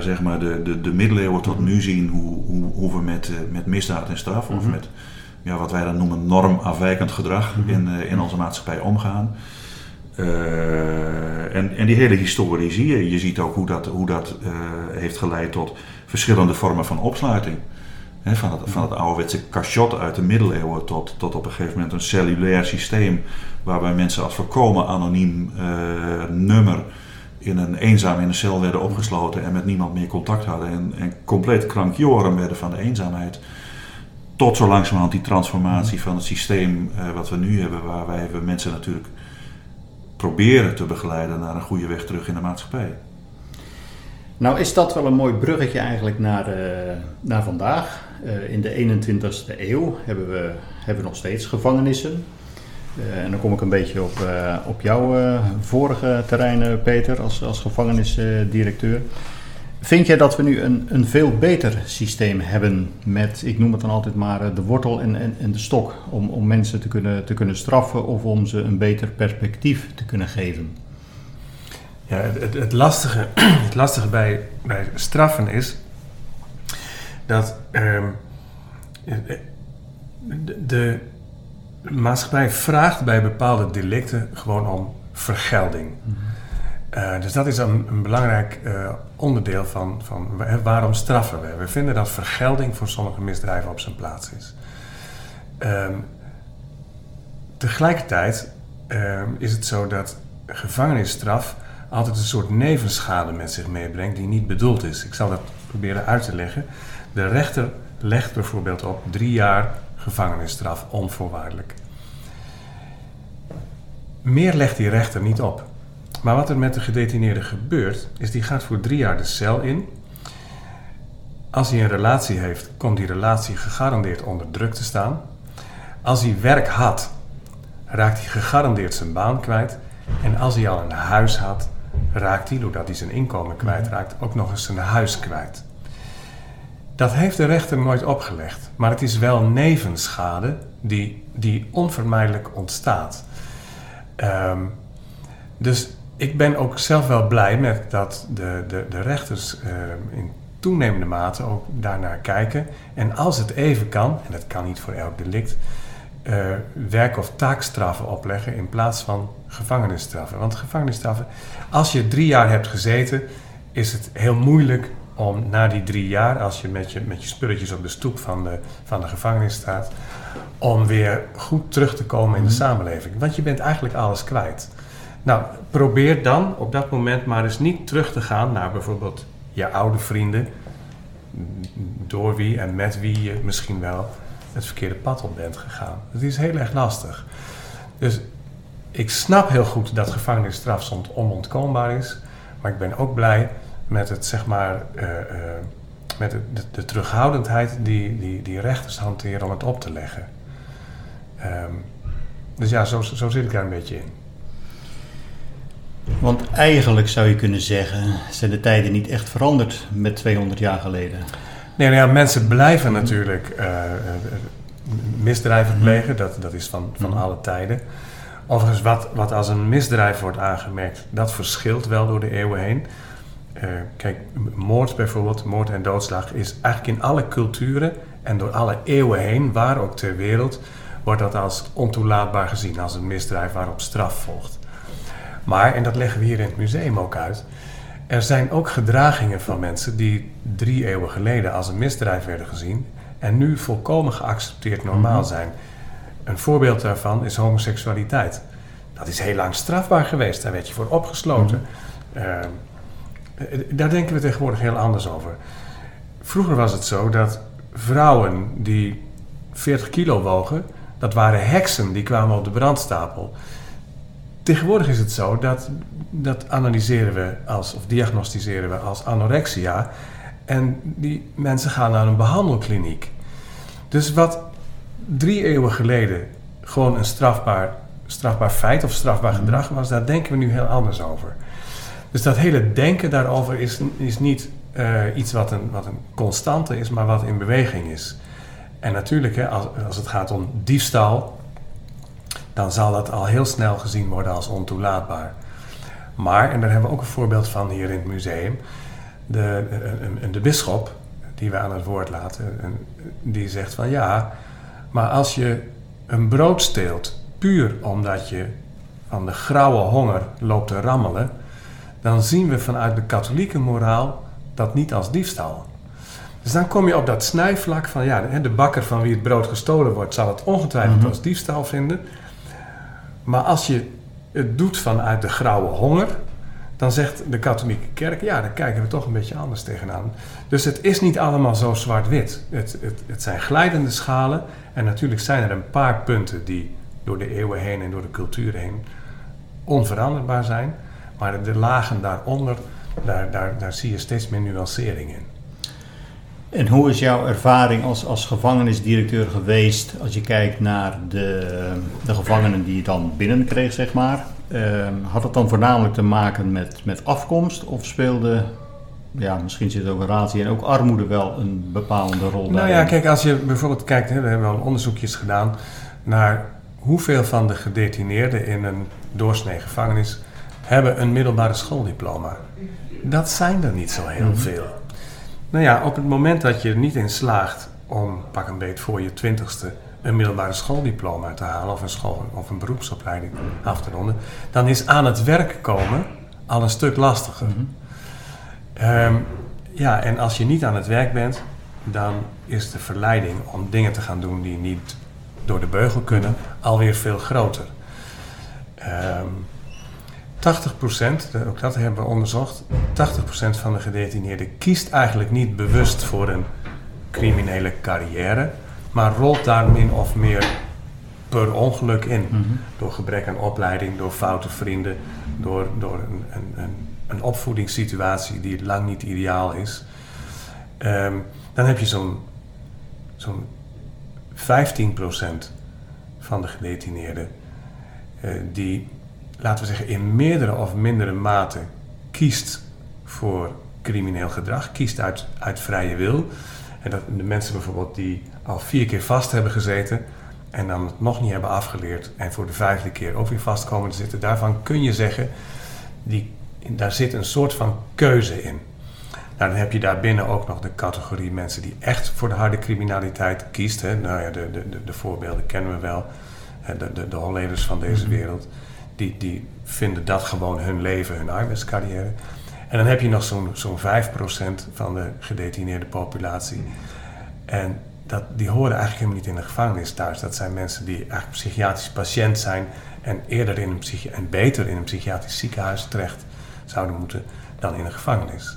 zeg maar de, de, de middeleeuwen tot nu zien hoe, hoe, hoe we met, met misdaad en straf mm -hmm. of met ja, wat wij dan noemen normafwijkend gedrag -hmm. in, in onze maatschappij omgaan. Uh, en, en die hele historie zie je. Je ziet ook hoe dat, hoe dat uh, heeft geleid tot verschillende vormen van opsluiting. He, van, het, van het ouderwetse cachot uit de middeleeuwen tot, tot op een gegeven moment een cellulair systeem waarbij mensen als voorkomen anoniem uh, nummer in een eenzaam in een cel werden opgesloten en met niemand meer contact hadden en, en compleet krankjoren werden van de eenzaamheid. Tot zo langzamerhand die transformatie van het systeem wat we nu hebben, waar wij mensen natuurlijk proberen te begeleiden naar een goede weg terug in de maatschappij. Nou is dat wel een mooi bruggetje eigenlijk naar, uh, naar vandaag. Uh, in de 21ste eeuw hebben we, hebben nog steeds gevangenissen. Uh, en dan kom ik een beetje op, op jouw vorige terrein, Peter, als, als gevangenisdirecteur. Vind jij dat we nu een, een veel beter systeem hebben met, ik noem het dan altijd maar, eh, de wortel en, en, en de stok, om, om mensen te kunnen, te kunnen straffen of om ze een beter perspectief te kunnen geven? Ja, het, het, lastige, [CLEARS THROAT] het lastige bij, bij straffen is dat ehm, de, de maatschappij vraagt bij bepaalde delicten gewoon om vergelding. Uh, dus dat is een, een belangrijk uh, onderdeel van, van waarom straffen we. We vinden dat vergelding voor sommige misdrijven op zijn plaats is. Um, tegelijkertijd um, is het zo dat gevangenisstraf altijd een soort nevenschade met zich meebrengt die niet bedoeld is. Ik zal dat proberen uit te leggen. De rechter legt bijvoorbeeld op drie jaar gevangenisstraf onvoorwaardelijk. Meer legt die rechter niet op. Maar wat er met de gedetineerde gebeurt, is die gaat voor drie jaar de cel in. Als hij een relatie heeft, komt die relatie gegarandeerd onder druk te staan. Als hij werk had, raakt hij gegarandeerd zijn baan kwijt. En als hij al een huis had, raakt hij, doordat hij zijn inkomen kwijtraakt, ook nog eens zijn huis kwijt. Dat heeft de rechter nooit opgelegd, maar het is wel nevenschade die, die onvermijdelijk ontstaat. Um, dus ik ben ook zelf wel blij met dat de, de, de rechters uh, in toenemende mate ook daarnaar kijken. En als het even kan, en dat kan niet voor elk delict, uh, werk- of taakstraffen opleggen in plaats van gevangenisstraffen. Want gevangenisstraffen, als je drie jaar hebt gezeten, is het heel moeilijk om na die drie jaar, als je met je, met je spulletjes op de stoep van de, van de gevangenis staat, om weer goed terug te komen in de mhm. samenleving. Want je bent eigenlijk alles kwijt. Nou, probeer dan op dat moment maar eens niet terug te gaan naar bijvoorbeeld je oude vrienden, door wie en met wie je misschien wel het verkeerde pad op bent gegaan. Het is heel erg lastig. Dus ik snap heel goed dat gevangenisstraf soms onontkoombaar is, maar ik ben ook blij met het zeg maar. Uh, uh, met de, de, de, terughoudendheid die, die, die rechters hanteren om het op te leggen. Um, dus ja, zo, zo zit ik daar een beetje in. Want eigenlijk zou je kunnen zeggen, zijn de tijden niet echt veranderd met 200 jaar geleden. Nee, nou ja, mensen blijven natuurlijk uh, misdrijven mhm. plegen. Dat, dat is van, van mhm. alle tijden. Overigens, wat, wat als een misdrijf wordt aangemerkt, dat verschilt wel door de eeuwen heen. Uh, kijk, moord bijvoorbeeld, moord en doodslag, is eigenlijk in alle culturen en door alle eeuwen heen, waar ook ter wereld, wordt dat als ontoelaatbaar gezien, als een misdrijf waarop straf volgt. Maar, en dat leggen we hier in het museum ook uit, er zijn ook gedragingen van mensen die drie eeuwen geleden als een misdrijf werden gezien en nu volkomen geaccepteerd normaal mhm. zijn. Een voorbeeld daarvan is homoseksualiteit. Dat is heel lang strafbaar geweest, daar werd je voor opgesloten. Mm daar denken we tegenwoordig heel anders over. Vroeger was het zo dat vrouwen die 40 kilo wogen, dat waren heksen, die kwamen op de brandstapel. Tegenwoordig is het zo dat, dat analyseren we als, of diagnosticeren we als anorexia. En die mensen gaan naar een behandelkliniek. Dus wat drie eeuwen geleden gewoon een strafbaar, strafbaar feit of strafbaar mhm. gedrag was, daar denken we nu heel anders over. Dus dat hele denken daarover is, is niet uh, iets wat een, wat een constante is, maar wat in beweging is. En natuurlijk, hè, als, als het gaat om diefstal, dan zal dat al heel snel gezien worden als ontoelaatbaar. Maar, en daar hebben we ook een voorbeeld van hier in het museum, de, de, de bisschop, die we aan het woord laten, die zegt van ja, maar als je een brood steelt puur omdat je van de grauwe honger loopt te rammelen, dan zien we vanuit de katholieke moraal dat niet als diefstal. Dus dan kom je op dat snijvlak van ja, de bakker van wie het brood gestolen wordt, zal het ongetwijfeld mhm. als diefstal vinden. Maar als je het doet vanuit de grauwe honger, dan zegt de katholieke kerk, ja, daar kijken we toch een beetje anders tegenaan. Dus het is niet allemaal zo zwart-wit. Het, het, het zijn glijdende schalen en natuurlijk zijn er een paar punten die door de eeuwen heen en door de cultuur heen onveranderbaar zijn. Maar de lagen daaronder, daar, daar, daar zie je steeds meer nuancering in. En hoe is jouw ervaring als, als gevangenisdirecteur geweest als je kijkt naar de, de gevangenen die je dan binnenkreeg, zeg maar? Ehm, had het dan voornamelijk te maken met, met afkomst of speelde, ja, misschien zit ook ratie en ook armoede wel een bepaalde rol Nou ja, kijk, als je bijvoorbeeld kijkt, hè, we hebben wel onderzoekjes gedaan naar hoeveel van de gedetineerden in een doorsnee gevangenis hebben een middelbare schooldiploma. Dat zijn er niet zo heel veel. Nou ja, op het moment dat je er niet in slaagt om pak een beet voor je twintigste een middelbare schooldiploma te halen of een, school, of een beroepsopleiding af te ronden, dan is aan het werk komen al een stuk lastiger. Ehm, ja, en als je niet aan het werk bent, dan is de verleiding om dingen te gaan doen die niet door de beugel kunnen, alweer veel groter. Ehm 80%, ook dat hebben we onderzocht, 80% van de gedetineerden kiest eigenlijk niet bewust voor een criminele carrière, maar rolt daar min of meer per ongeluk in. Door gebrek aan opleiding, door foute vrienden, door, door een, een, een, een opvoedingssituatie die lang niet ideaal is. Ehm, dan heb je zo'n zo'n 15% van de gedetineerden eh, die, laten we zeggen, in meerdere of mindere mate kiest voor crimineel gedrag, kiest uit, uit vrije wil. En dat de mensen bijvoorbeeld die al vier keer vast hebben gezeten en dan het nog niet hebben afgeleerd en voor de vijfde keer ook weer vast komen te zitten, daarvan kun je zeggen, die, daar zit een soort van keuze in. Nou, dan heb je daarbinnen ook nog de categorie mensen die echt voor de harde criminaliteit kiest. Hè. Nou ja, de, de, de, de voorbeelden kennen we wel. De, de, de van deze wereld. Die, die vinden dat gewoon hun leven, hun arbeidscarrière. En dan heb je nog zo'n zo'n 5% van de gedetineerde populatie. En dat, die horen eigenlijk helemaal niet in de gevangenis thuis. Dat zijn mensen die eigenlijk psychiatrisch patiënt zijn en eerder in een en beter in een psychiatrisch ziekenhuis terecht zouden moeten dan in een gevangenis.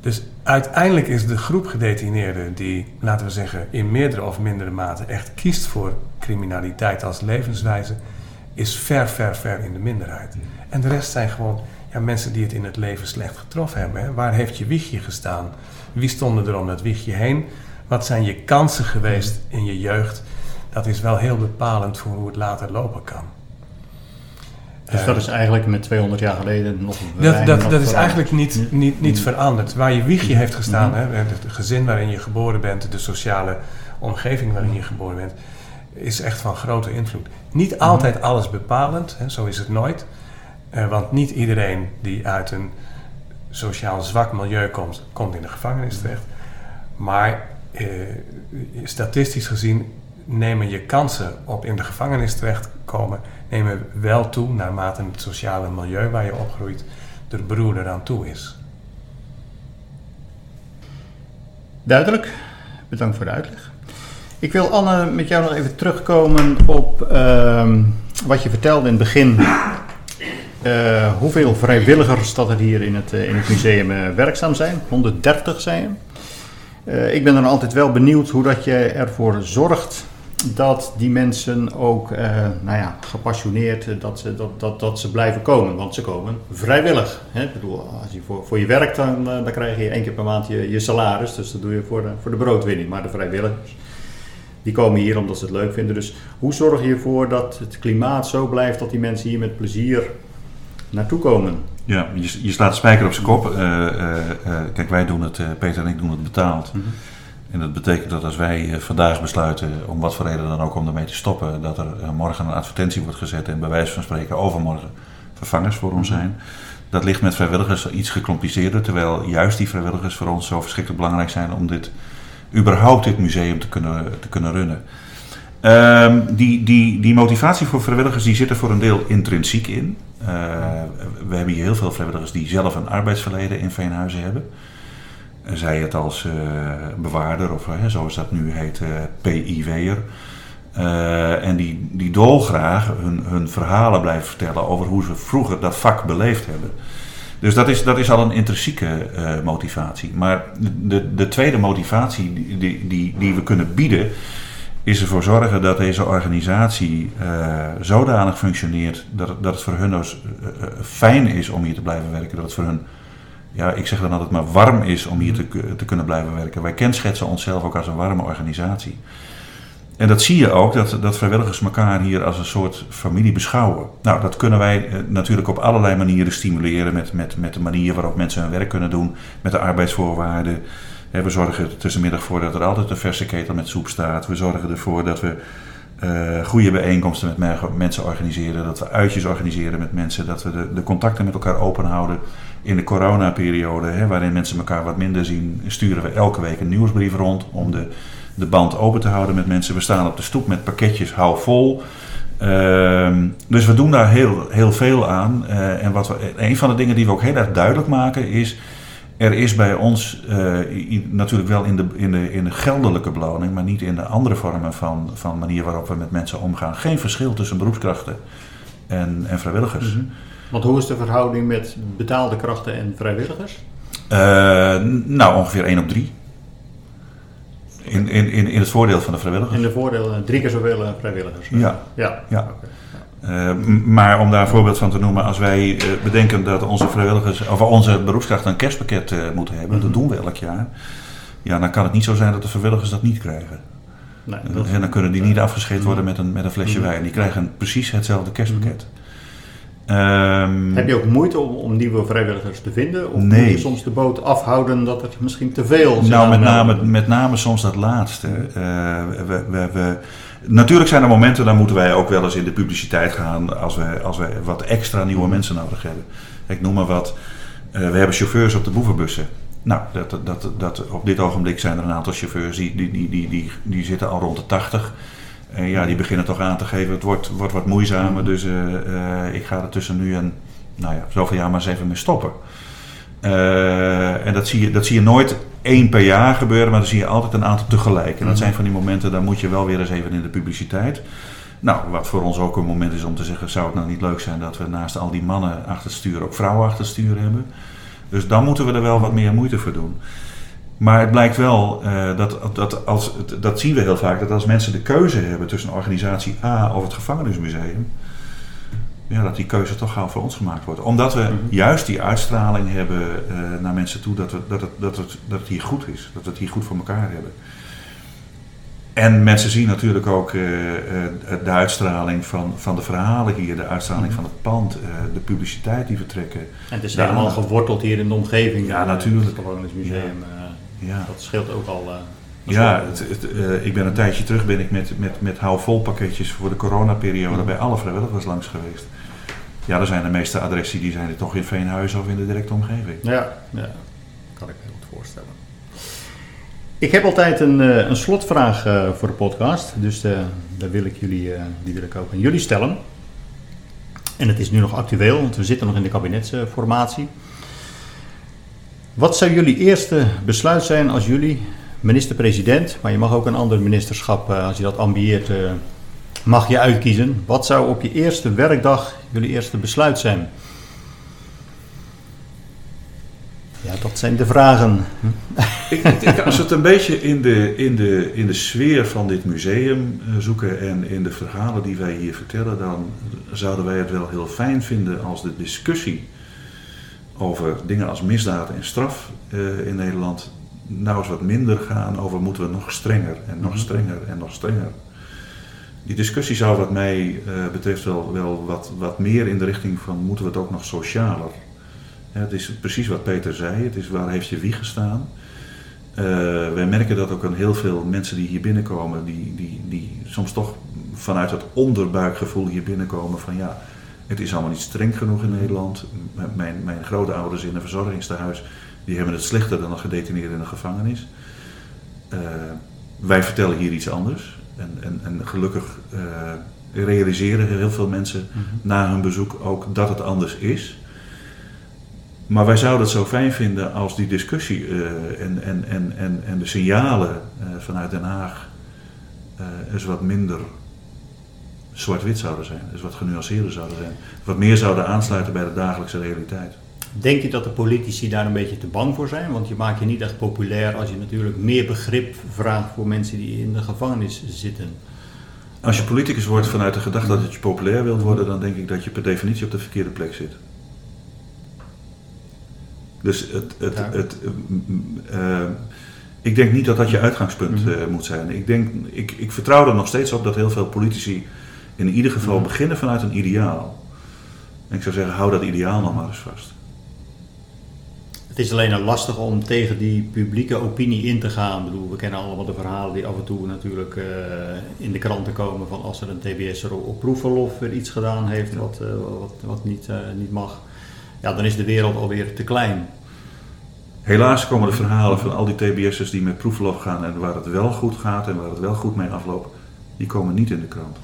Dus uiteindelijk is de groep gedetineerden die, laten we zeggen, in meerdere of mindere mate echt kiest voor criminaliteit als levenswijze, is ver, ver, ver in de minderheid. En de rest zijn gewoon ja, mensen die het in het leven slecht getroffen hebben. Hè. Waar heeft je wiegje gestaan? Wie stonden er om dat wiegje heen? Wat zijn je kansen geweest in je jeugd? Dat is wel heel bepalend voor hoe het later lopen kan. Dus Eh, dat is eigenlijk met 200 jaar geleden nog dat, dat, nog dat is eigenlijk niet, niet, niet veranderd. Waar je wiegje heeft gestaan, hè, het gezin waarin je geboren bent, de sociale omgeving waarin je geboren bent, is echt van grote invloed. Niet altijd alles bepalend, hè, zo is het nooit. Eh, want niet iedereen die uit een sociaal zwak milieu komt, komt in de gevangenis terecht. Maar eh, statistisch gezien nemen je kansen op in de gevangenis terechtkomen nemen wel toe naarmate het sociale milieu waar je opgroeit er beroerd eraan toe is. Duidelijk. Bedankt voor de uitleg. Ik wil Anne met jou nog even terugkomen op ehm, wat je vertelde in het begin. Eh, hoeveel vrijwilligers dat er hier in het, eh, in het museum eh, werkzaam zijn. 130 zijn. Ik ben dan altijd wel benieuwd hoe dat je ervoor zorgt dat die mensen ook nou ja, gepassioneerd, dat ze, dat, dat, dat ze blijven komen. Want ze komen vrijwillig. Hè? Ik bedoel, als je voor, voor je werkt, dan, dan krijg je één keer per maand je, je salaris. Dus dat doe je voor de, voor de broodwinning. Maar de vrijwilligers, die komen hier omdat ze het leuk vinden. Dus hoe zorg je ervoor dat het klimaat zo blijft dat die mensen hier met plezier naartoe komen? Ja, je, je slaat de spijker op zijn kop. Eh, eh, eh, kijk, wij doen het, Peter en ik doen het betaald. En dat betekent dat als wij vandaag besluiten, om wat voor reden dan ook, om ermee te stoppen, dat er morgen een advertentie wordt gezet en bij wijze van spreken overmorgen vervangers voor ons zijn. Dat ligt met vrijwilligers iets gecompliceerder, terwijl juist die vrijwilligers voor ons zo verschrikkelijk belangrijk zijn om dit, überhaupt dit museum te kunnen, te kunnen runnen. Ehm, die, die, die motivatie voor vrijwilligers die zit er voor een deel intrinsiek in. Eh, we hebben hier heel veel vrijwilligers die zelf een arbeidsverleden in Veenhuizen hebben. Eh, Zij het als eh, bewaarder of eh, zoals dat nu heet, PIW'er. En die, die dolgraag hun, hun verhalen blijven vertellen over hoe ze vroeger dat vak beleefd hebben. Dus dat is, dat is al een intrinsieke eh, motivatie. Maar de, de tweede motivatie die, die, die, we kunnen bieden, is ervoor zorgen dat deze organisatie eh, zodanig functioneert dat, het- dat het voor hun dus, fijn is om hier te blijven werken. Dat het voor hun, ja, ik zeg dan altijd maar warm is om hier te, ku- te kunnen blijven werken. Wij kenschetsen onszelf ook als een warme organisatie. En dat zie je ook, dat, dat vrijwilligers elkaar hier als een soort familie beschouwen. Nou, dat kunnen wij eh, natuurlijk op allerlei manieren stimuleren. Met, met, met de manier waarop mensen hun werk kunnen doen, met de arbeidsvoorwaarden. We zorgen er tussenmiddag voor dat er altijd een verse ketel met soep staat. We zorgen ervoor dat we uh, goede bijeenkomsten met mensen organiseren, dat we uitjes organiseren met mensen, dat we de, de contacten met elkaar open houden. In de coronaperiode, hè, waarin mensen elkaar wat minder zien, sturen we elke week een nieuwsbrief rond om de, de band open te houden met mensen. We staan op de stoep met pakketjes, hou vol. Ehm, dus we doen daar heel, heel veel aan. Uh, en wat we, een van de dingen die we ook heel erg duidelijk maken is. Er is bij ons uh, natuurlijk wel in de, in, de, in de geldelijke beloning, maar niet in de andere vormen van, van manier waarop we met mensen omgaan. Geen verschil tussen beroepskrachten en, en vrijwilligers. Mm Want hoe is de verhouding met betaalde krachten en vrijwilligers? Uh, nou, ongeveer 1 op 3. In, in, in, in het voordeel van de vrijwilligers. In de voordeel, eh, drie keer zoveel eh, vrijwilligers. Ja. ja. ja. Uh, maar om daar een voorbeeld van te noemen, als wij uh, bedenken dat onze vrijwilligers of onze beroepskrachten een kerstpakket uh, moeten hebben, dat mhm. doen we elk jaar. Ja, dan kan het niet zo zijn dat de vrijwilligers dat niet krijgen. Nee, en dan kunnen die niet afgescheept worden met een, met een flesje mhm. wijn. Die krijgen precies hetzelfde kerstpakket. Mhm. Um, Heb je ook moeite om, om, nieuwe vrijwilligers te vinden? Of nee. moet je soms de boot afhouden dat er misschien te veel zijn? Nou, met name, met name soms dat laatste. Uh, we, we, we, natuurlijk zijn er momenten, dan moeten wij ook wel eens in de publiciteit gaan als we, als we wat extra nieuwe mensen nodig hebben. Ik noem maar wat. Uh, we hebben chauffeurs op de boevenbussen. Nou, dat, dat, dat, op dit ogenblik zijn er een aantal chauffeurs die, die, die, die, die, die zitten al rond de 80. En ja, die beginnen toch aan te geven, het wordt, wordt wat moeizamer. Dus uh, uh, ik ga er tussen nu en nou ja, zoveel jaar maar eens even mee stoppen. Uh, en dat zie, je, dat zie je nooit één per jaar gebeuren, maar dan zie je altijd een aantal tegelijk. En dat mhm. zijn van die momenten, dan moet je wel weer eens even in de publiciteit. Nou, wat voor ons ook een moment is om te zeggen, zou het nou niet leuk zijn dat we naast al die mannen achter het stuur ook vrouwen achter het stuur hebben. Dus dan moeten we er wel wat meer moeite voor doen. Maar het blijkt wel, uh, dat, dat, als, dat zien we heel vaak, dat als mensen de keuze hebben tussen organisatie A of het gevangenismuseum, ja, dat die keuze toch gauw voor ons gemaakt wordt. Omdat we mhm. juist die uitstraling hebben uh, naar mensen toe dat, we, dat, het, dat, het, dat het hier goed is, dat we het hier goed voor elkaar hebben. En mensen zien natuurlijk ook uh, de uitstraling van, van de verhalen hier, de uitstraling mhm. van het pand, de publiciteit die we trekken. En het is helemaal geworteld hier in de omgeving. Ja, natuurlijk. Het gevangenismuseum. Ja. Ja. Dat scheelt ook al. Uh, ja, het, het, uh, ik ben een tijdje terug ben ik met, met, met hou vol pakketjes voor de coronaperiode bij alle vrijwilligers langs geweest. Ja, dan zijn de meeste adressen die zijn er toch in Veenhuizen of in de directe omgeving. Ja, ja. kan ik me goed voorstellen. Ik heb altijd een, uh, een slotvraag uh, voor de podcast, dus daar wil ik jullie, die wil ik ook aan jullie stellen. En het is nu nog actueel, want we zitten nog in de kabinetsformatie. Wat zou jullie eerste besluit zijn als jullie minister-president, maar je mag ook een ander ministerschap eh, als je dat ambieert, eh, mag je uitkiezen. Wat zou op je eerste werkdag jullie eerste besluit zijn? Ja, dat zijn de vragen. Ik, als we het een beetje in de, in, de, in de sfeer van dit museum eh, zoeken en in de verhalen die wij hier vertellen, dan zouden wij het wel heel fijn vinden als de discussie over dingen als misdaad en straf uh, in Nederland nou eens wat minder gaan over moeten we nog strenger en nog mhm. strenger en nog strenger. Die discussie zou wat mij uh, betreft wel, wel wat, wat meer in de richting van moeten we het ook nog socialer. het is precies wat Peter zei, het is waar heeft je wie gestaan. Uh, wij merken dat ook aan heel veel mensen die hier binnenkomen, die, die, die soms toch vanuit het onderbuikgevoel hier binnenkomen van ja, het is allemaal niet streng genoeg in Nederland. Mijn, mijn grootouders in een verzorgingstehuis die hebben het slechter dan een gedetineerde in een gevangenis. Uh, wij vertellen hier iets anders. En, en, en gelukkig uh, realiseren heel veel mensen mhm. na hun bezoek ook dat het anders is. Maar wij zouden het zo fijn vinden als die discussie uh, en, en, en, en, en de signalen vanuit Den Haag eens wat minder zwart-wit zouden zijn. Dus wat genuanceerder zouden zijn. Wat meer zouden aansluiten bij de dagelijkse realiteit. Denk je dat de politici daar een beetje te bang voor zijn? Want je maakt je niet echt populair als je natuurlijk meer begrip vraagt voor mensen die in de gevangenis zitten. Als je politicus wordt vanuit de gedachte dat je populair wilt worden, dan denk ik dat je per definitie op de verkeerde plek zit. Dus het, het, het, uh, ik denk niet dat dat je uitgangspunt uh, moet zijn. Ik, denk, ik, ik vertrouw er nog steeds op dat heel veel politici in ieder geval beginnen vanuit een ideaal. En ik zou zeggen, hou dat ideaal nog maar eens vast. Het is alleen lastig om tegen die publieke opinie in te gaan. Ik bedoel, we kennen allemaal de verhalen die af en toe natuurlijk uh, in de kranten komen van als er een TBS'er op proefverlof weer iets gedaan heeft wat, uh, wat, wat niet, uh, niet mag. Ja, dan is de wereld alweer te klein. Helaas komen de verhalen van al die TBS'ers die met proefverlof gaan en waar het wel goed gaat en waar het wel goed mee afloopt, die komen niet in de krant.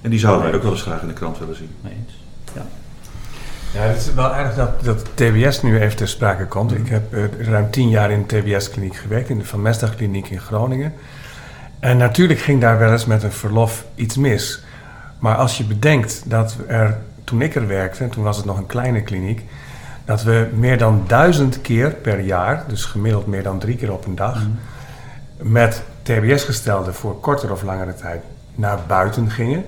En die zouden wij ook wel eens graag in de krant willen zien. Nee, ja. Ja, het is wel aardig dat, dat TBS nu even ter sprake komt. Ik heb uh, ruim tien jaar in de TBS-kliniek gewerkt, in de Van Mesdag-kliniek in Groningen. En natuurlijk ging daar wel eens met een verlof iets mis. Maar als je bedenkt dat er, toen ik er werkte, toen was het nog een kleine kliniek, dat we meer dan duizend keer per jaar, dus gemiddeld meer dan drie keer op een dag, mm. met TBS-gestelden voor kortere of langere tijd naar buiten gingen.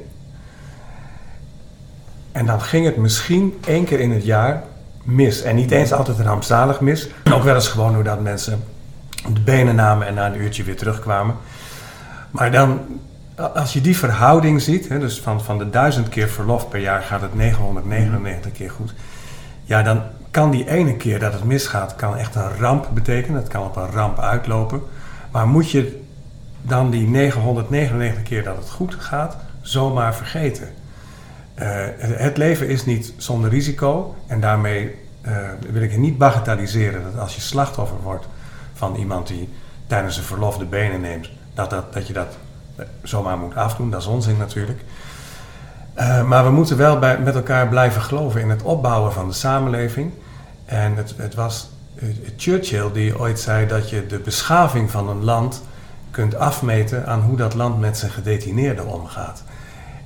En dan ging het misschien één keer in het jaar mis. En niet eens altijd rampzalig mis. Ook wel eens gewoon doordat mensen de benen namen en na een uurtje weer terugkwamen. Maar dan, als je die verhouding ziet, hè, dus van, van de duizend keer verlof per jaar gaat het 999 keer goed. Ja, dan kan die ene keer dat het misgaat, kan echt een ramp betekenen. Het kan op een ramp uitlopen. Maar moet je dan die 999 keer dat het goed gaat, zomaar vergeten? Uh, het leven is niet zonder risico en daarmee uh, wil ik niet bagatelliseren dat als je slachtoffer wordt van iemand die tijdens een verlof de benen neemt, dat, dat, dat je dat eh, zomaar moet afdoen. Dat is onzin natuurlijk. Maar we moeten wel bij, met elkaar blijven geloven in het opbouwen van de samenleving. En het, het was Churchill die ooit zei dat je de beschaving van een land kunt afmeten aan hoe dat land met zijn gedetineerden omgaat.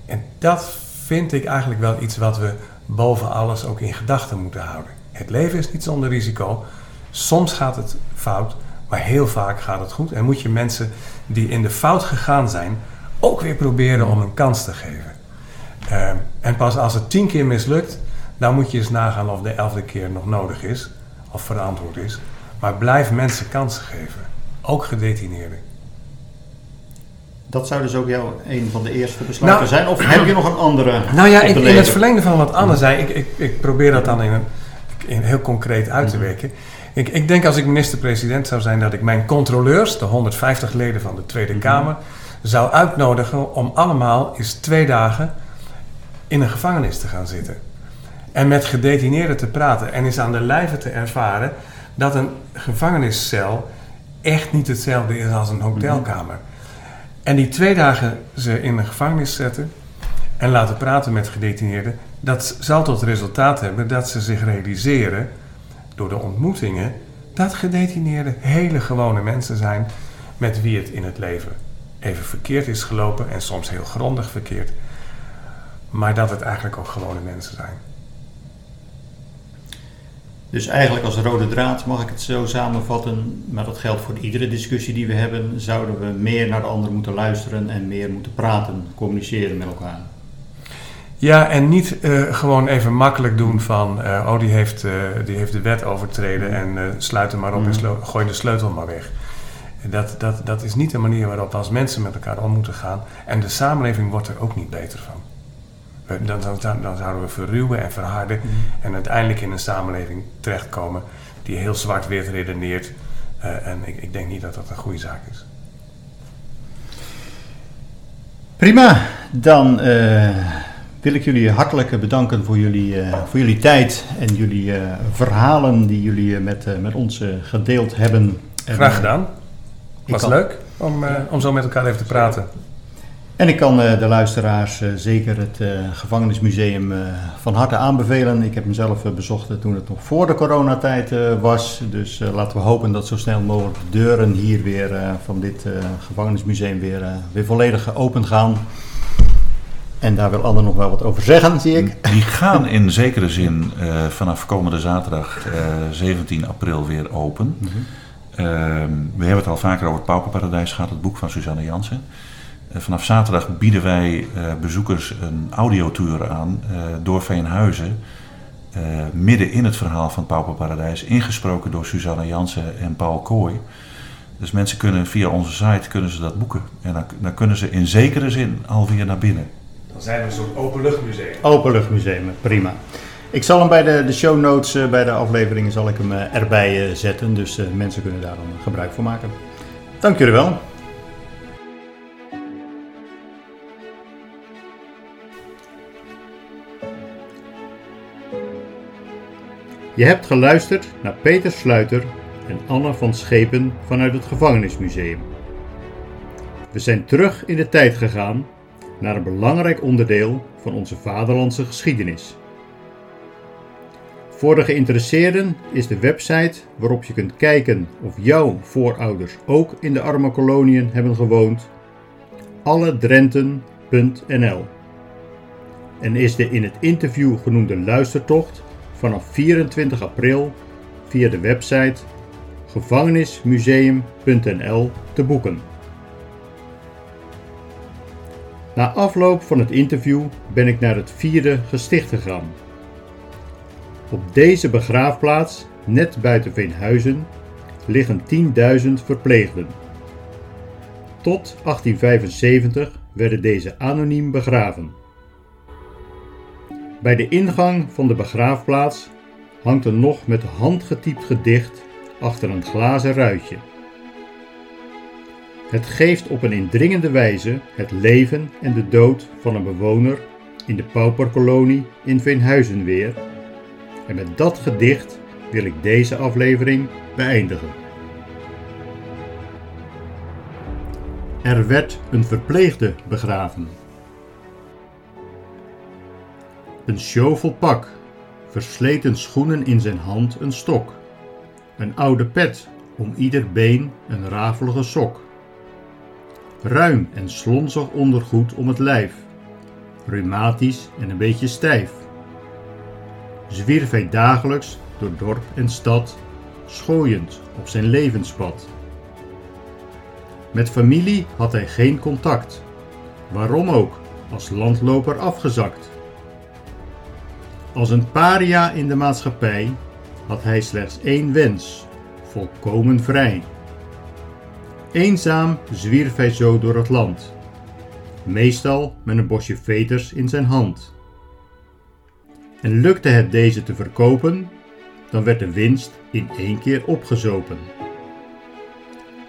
En dat vind ik eigenlijk wel iets wat we boven alles ook in gedachten moeten houden. Het leven is niet zonder risico. Soms gaat het fout, maar heel vaak gaat het goed. En moet je mensen die in de fout gegaan zijn ook weer proberen om een kans te geven. Uh, en pas als het tien keer mislukt, dan moet je eens nagaan of de elfde keer nog nodig is of verantwoord is. Maar blijf mensen kansen geven, ook gedetineerden. Dat zou dus ook jouw een van de eerste besluiten nou, zijn? Of heb je nog een andere? Nou ja, ik, in het verlengde van wat Anne zei, ik, ik, ik probeer dat dan in, een, in heel concreet uit te werken. Ik, ik denk als ik minister-president zou zijn, dat ik mijn controleurs, de 150 leden van de Tweede Kamer, zou uitnodigen om allemaal eens twee dagen in een gevangenis te gaan zitten. En met gedetineerden te praten en eens aan de lijve te ervaren dat een gevangeniscel echt niet hetzelfde is als een hotelkamer. En die twee dagen ze in een gevangenis zetten en laten praten met gedetineerden, dat zal tot resultaat hebben dat ze zich realiseren door de ontmoetingen dat gedetineerden hele gewone mensen zijn met wie het in het leven even verkeerd is gelopen en soms heel grondig verkeerd, maar dat het eigenlijk ook gewone mensen zijn. Dus eigenlijk als rode draad mag ik het zo samenvatten, maar dat geldt voor iedere discussie die we hebben, zouden we meer naar de ander moeten luisteren en meer moeten praten, communiceren met elkaar. Ja, en niet uh, gewoon even makkelijk doen van, uh, oh die heeft, uh, die heeft de wet overtreden en sluit hem maar op mm. en gooi de sleutel maar weg. Dat, dat, dat is niet de manier waarop we als mensen met elkaar om moeten gaan. En de samenleving wordt er ook niet beter van. Dan, dan, dan zouden we verruwen en verharden mm. en uiteindelijk in een samenleving terechtkomen die heel zwart-wit redeneert. en ik, ik denk niet dat dat een goede zaak is. Prima, dan wil ik jullie hartelijk bedanken voor jullie, uh, voor jullie tijd en jullie verhalen die jullie met, met ons gedeeld hebben. Graag gedaan. Was kan... leuk om, om zo met elkaar even te praten. En ik kan de luisteraars zeker het Gevangenismuseum van harte aanbevelen. Ik heb hem zelf bezocht toen het nog voor de coronatijd was. Dus laten we hopen dat zo snel mogelijk de deuren hier weer van dit Gevangenismuseum weer, weer volledig open gaan. En daar wil Anne nog wel wat over zeggen, zie ik. Die gaan in zekere zin uh, vanaf komende zaterdag uh, eh, 17 april weer open. Mm -hmm. uh, we hebben het al vaker over het Pauperparadijs gaat, het boek van Suzanne Jansen. Eh, vanaf zaterdag bieden wij bezoekers een audiotour aan door Veenhuizen. midden in het verhaal van Pauperparadijs, ingesproken door Suzanne Jansen en Paul Kooi. Dus mensen kunnen via onze site kunnen ze dat boeken. En dan, dan kunnen ze in zekere zin alweer naar binnen. Dan zijn we een soort openluchtmuseum. Openluchtmuseum, prima. Ik zal hem bij de, de show notes eh, bij de afleveringen zal ik hem eh, erbij eh, zetten. Dus eh, mensen kunnen daar dan gebruik van maken. Dank jullie wel. Je hebt geluisterd naar Peter Sluiter en Anne van Schepen vanuit het Gevangenismuseum. We zijn terug in de tijd gegaan naar een belangrijk onderdeel van onze vaderlandse geschiedenis. Voor de geïnteresseerden is de website waarop je kunt kijken of jouw voorouders ook in de arme koloniën hebben gewoond, alledrenten.nl. En is de in het interview genoemde luistertocht vanaf 24 april via de website gevangenismuseum.nl te boeken. Na afloop van het interview ben ik naar het vierde gesticht gegaan. Op deze begraafplaats, net buiten Veenhuizen, liggen 10.000 verpleegden. Tot 1875 werden deze anoniem begraven. Bij de ingang van de begraafplaats hangt een nog met hand getypt gedicht achter een glazen ruitje. Het geeft op een indringende wijze het leven en de dood van een bewoner in de pauperkolonie in Veenhuizen weer. En met dat gedicht wil ik deze aflevering beëindigen. Er werd een verpleegde begraven. Een shovel pak, versleten schoenen in zijn hand een stok, een oude pet, om ieder been een rafelige sok. Ruim en slonzig ondergoed om het lijf, reumatisch en een beetje stijf. Zwierf hij dagelijks door dorp en stad, schooiend op zijn levenspad. Met familie had hij geen contact, waarom ook, als landloper afgezakt. Als een paria in de maatschappij had hij slechts één wens: volkomen vrij. Eenzaam zwierf hij zo door het land, meestal met een bosje veters in zijn hand. En lukte het deze te verkopen, dan werd de winst in één keer opgezopen.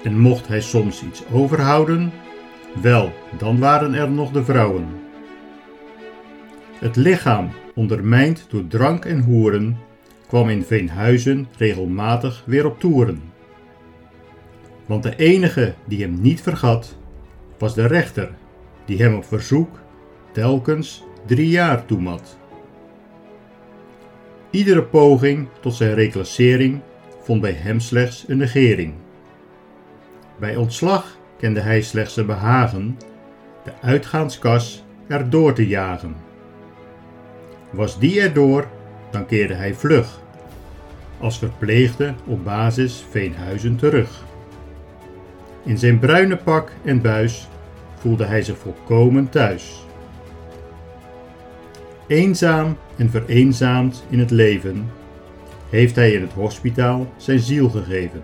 En mocht hij soms iets overhouden, wel, dan waren er nog de vrouwen. Het lichaam, ondermijnd door drank en hoeren, kwam in Veenhuizen regelmatig weer op toeren. Want de enige die hem niet vergat, was de rechter, die hem op verzoek telkens drie jaar toemat. Iedere poging tot zijn reclassering vond bij hem slechts een negering. Bij ontslag kende hij slechts een behagen de uitgaanskas erdoor te jagen. Was die erdoor, dan keerde hij vlug, als verpleegde op basis Veenhuizen terug. In zijn bruine pak en buis voelde hij zich volkomen thuis. Eenzaam en vereenzaamd in het leven heeft hij in het hospitaal zijn ziel gegeven.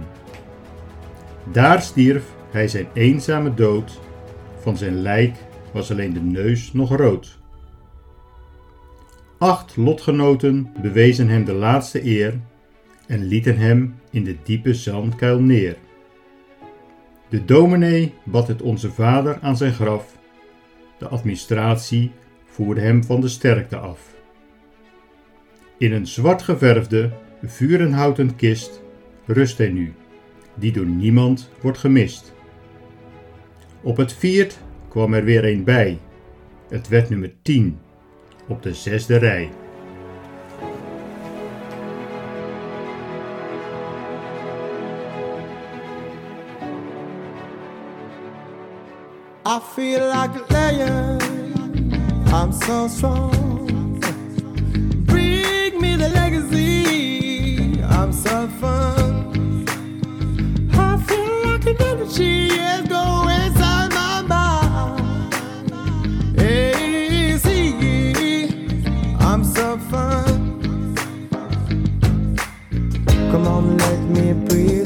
Daar stierf hij zijn eenzame dood, van zijn lijk was alleen de neus nog rood. Acht lotgenoten bewezen hem de laatste eer en lieten hem in de diepe zandkuil neer. De dominee bad het onze vader aan zijn graf, de administratie voerde hem van de sterkte af. In een zwart geverfde, vurenhouten kist rust hij nu, die door niemand wordt gemist. Op het viert kwam er weer een bij. Het werd nummer 10 op de zesde rij. I feel like a lion. I'm so strong. breathe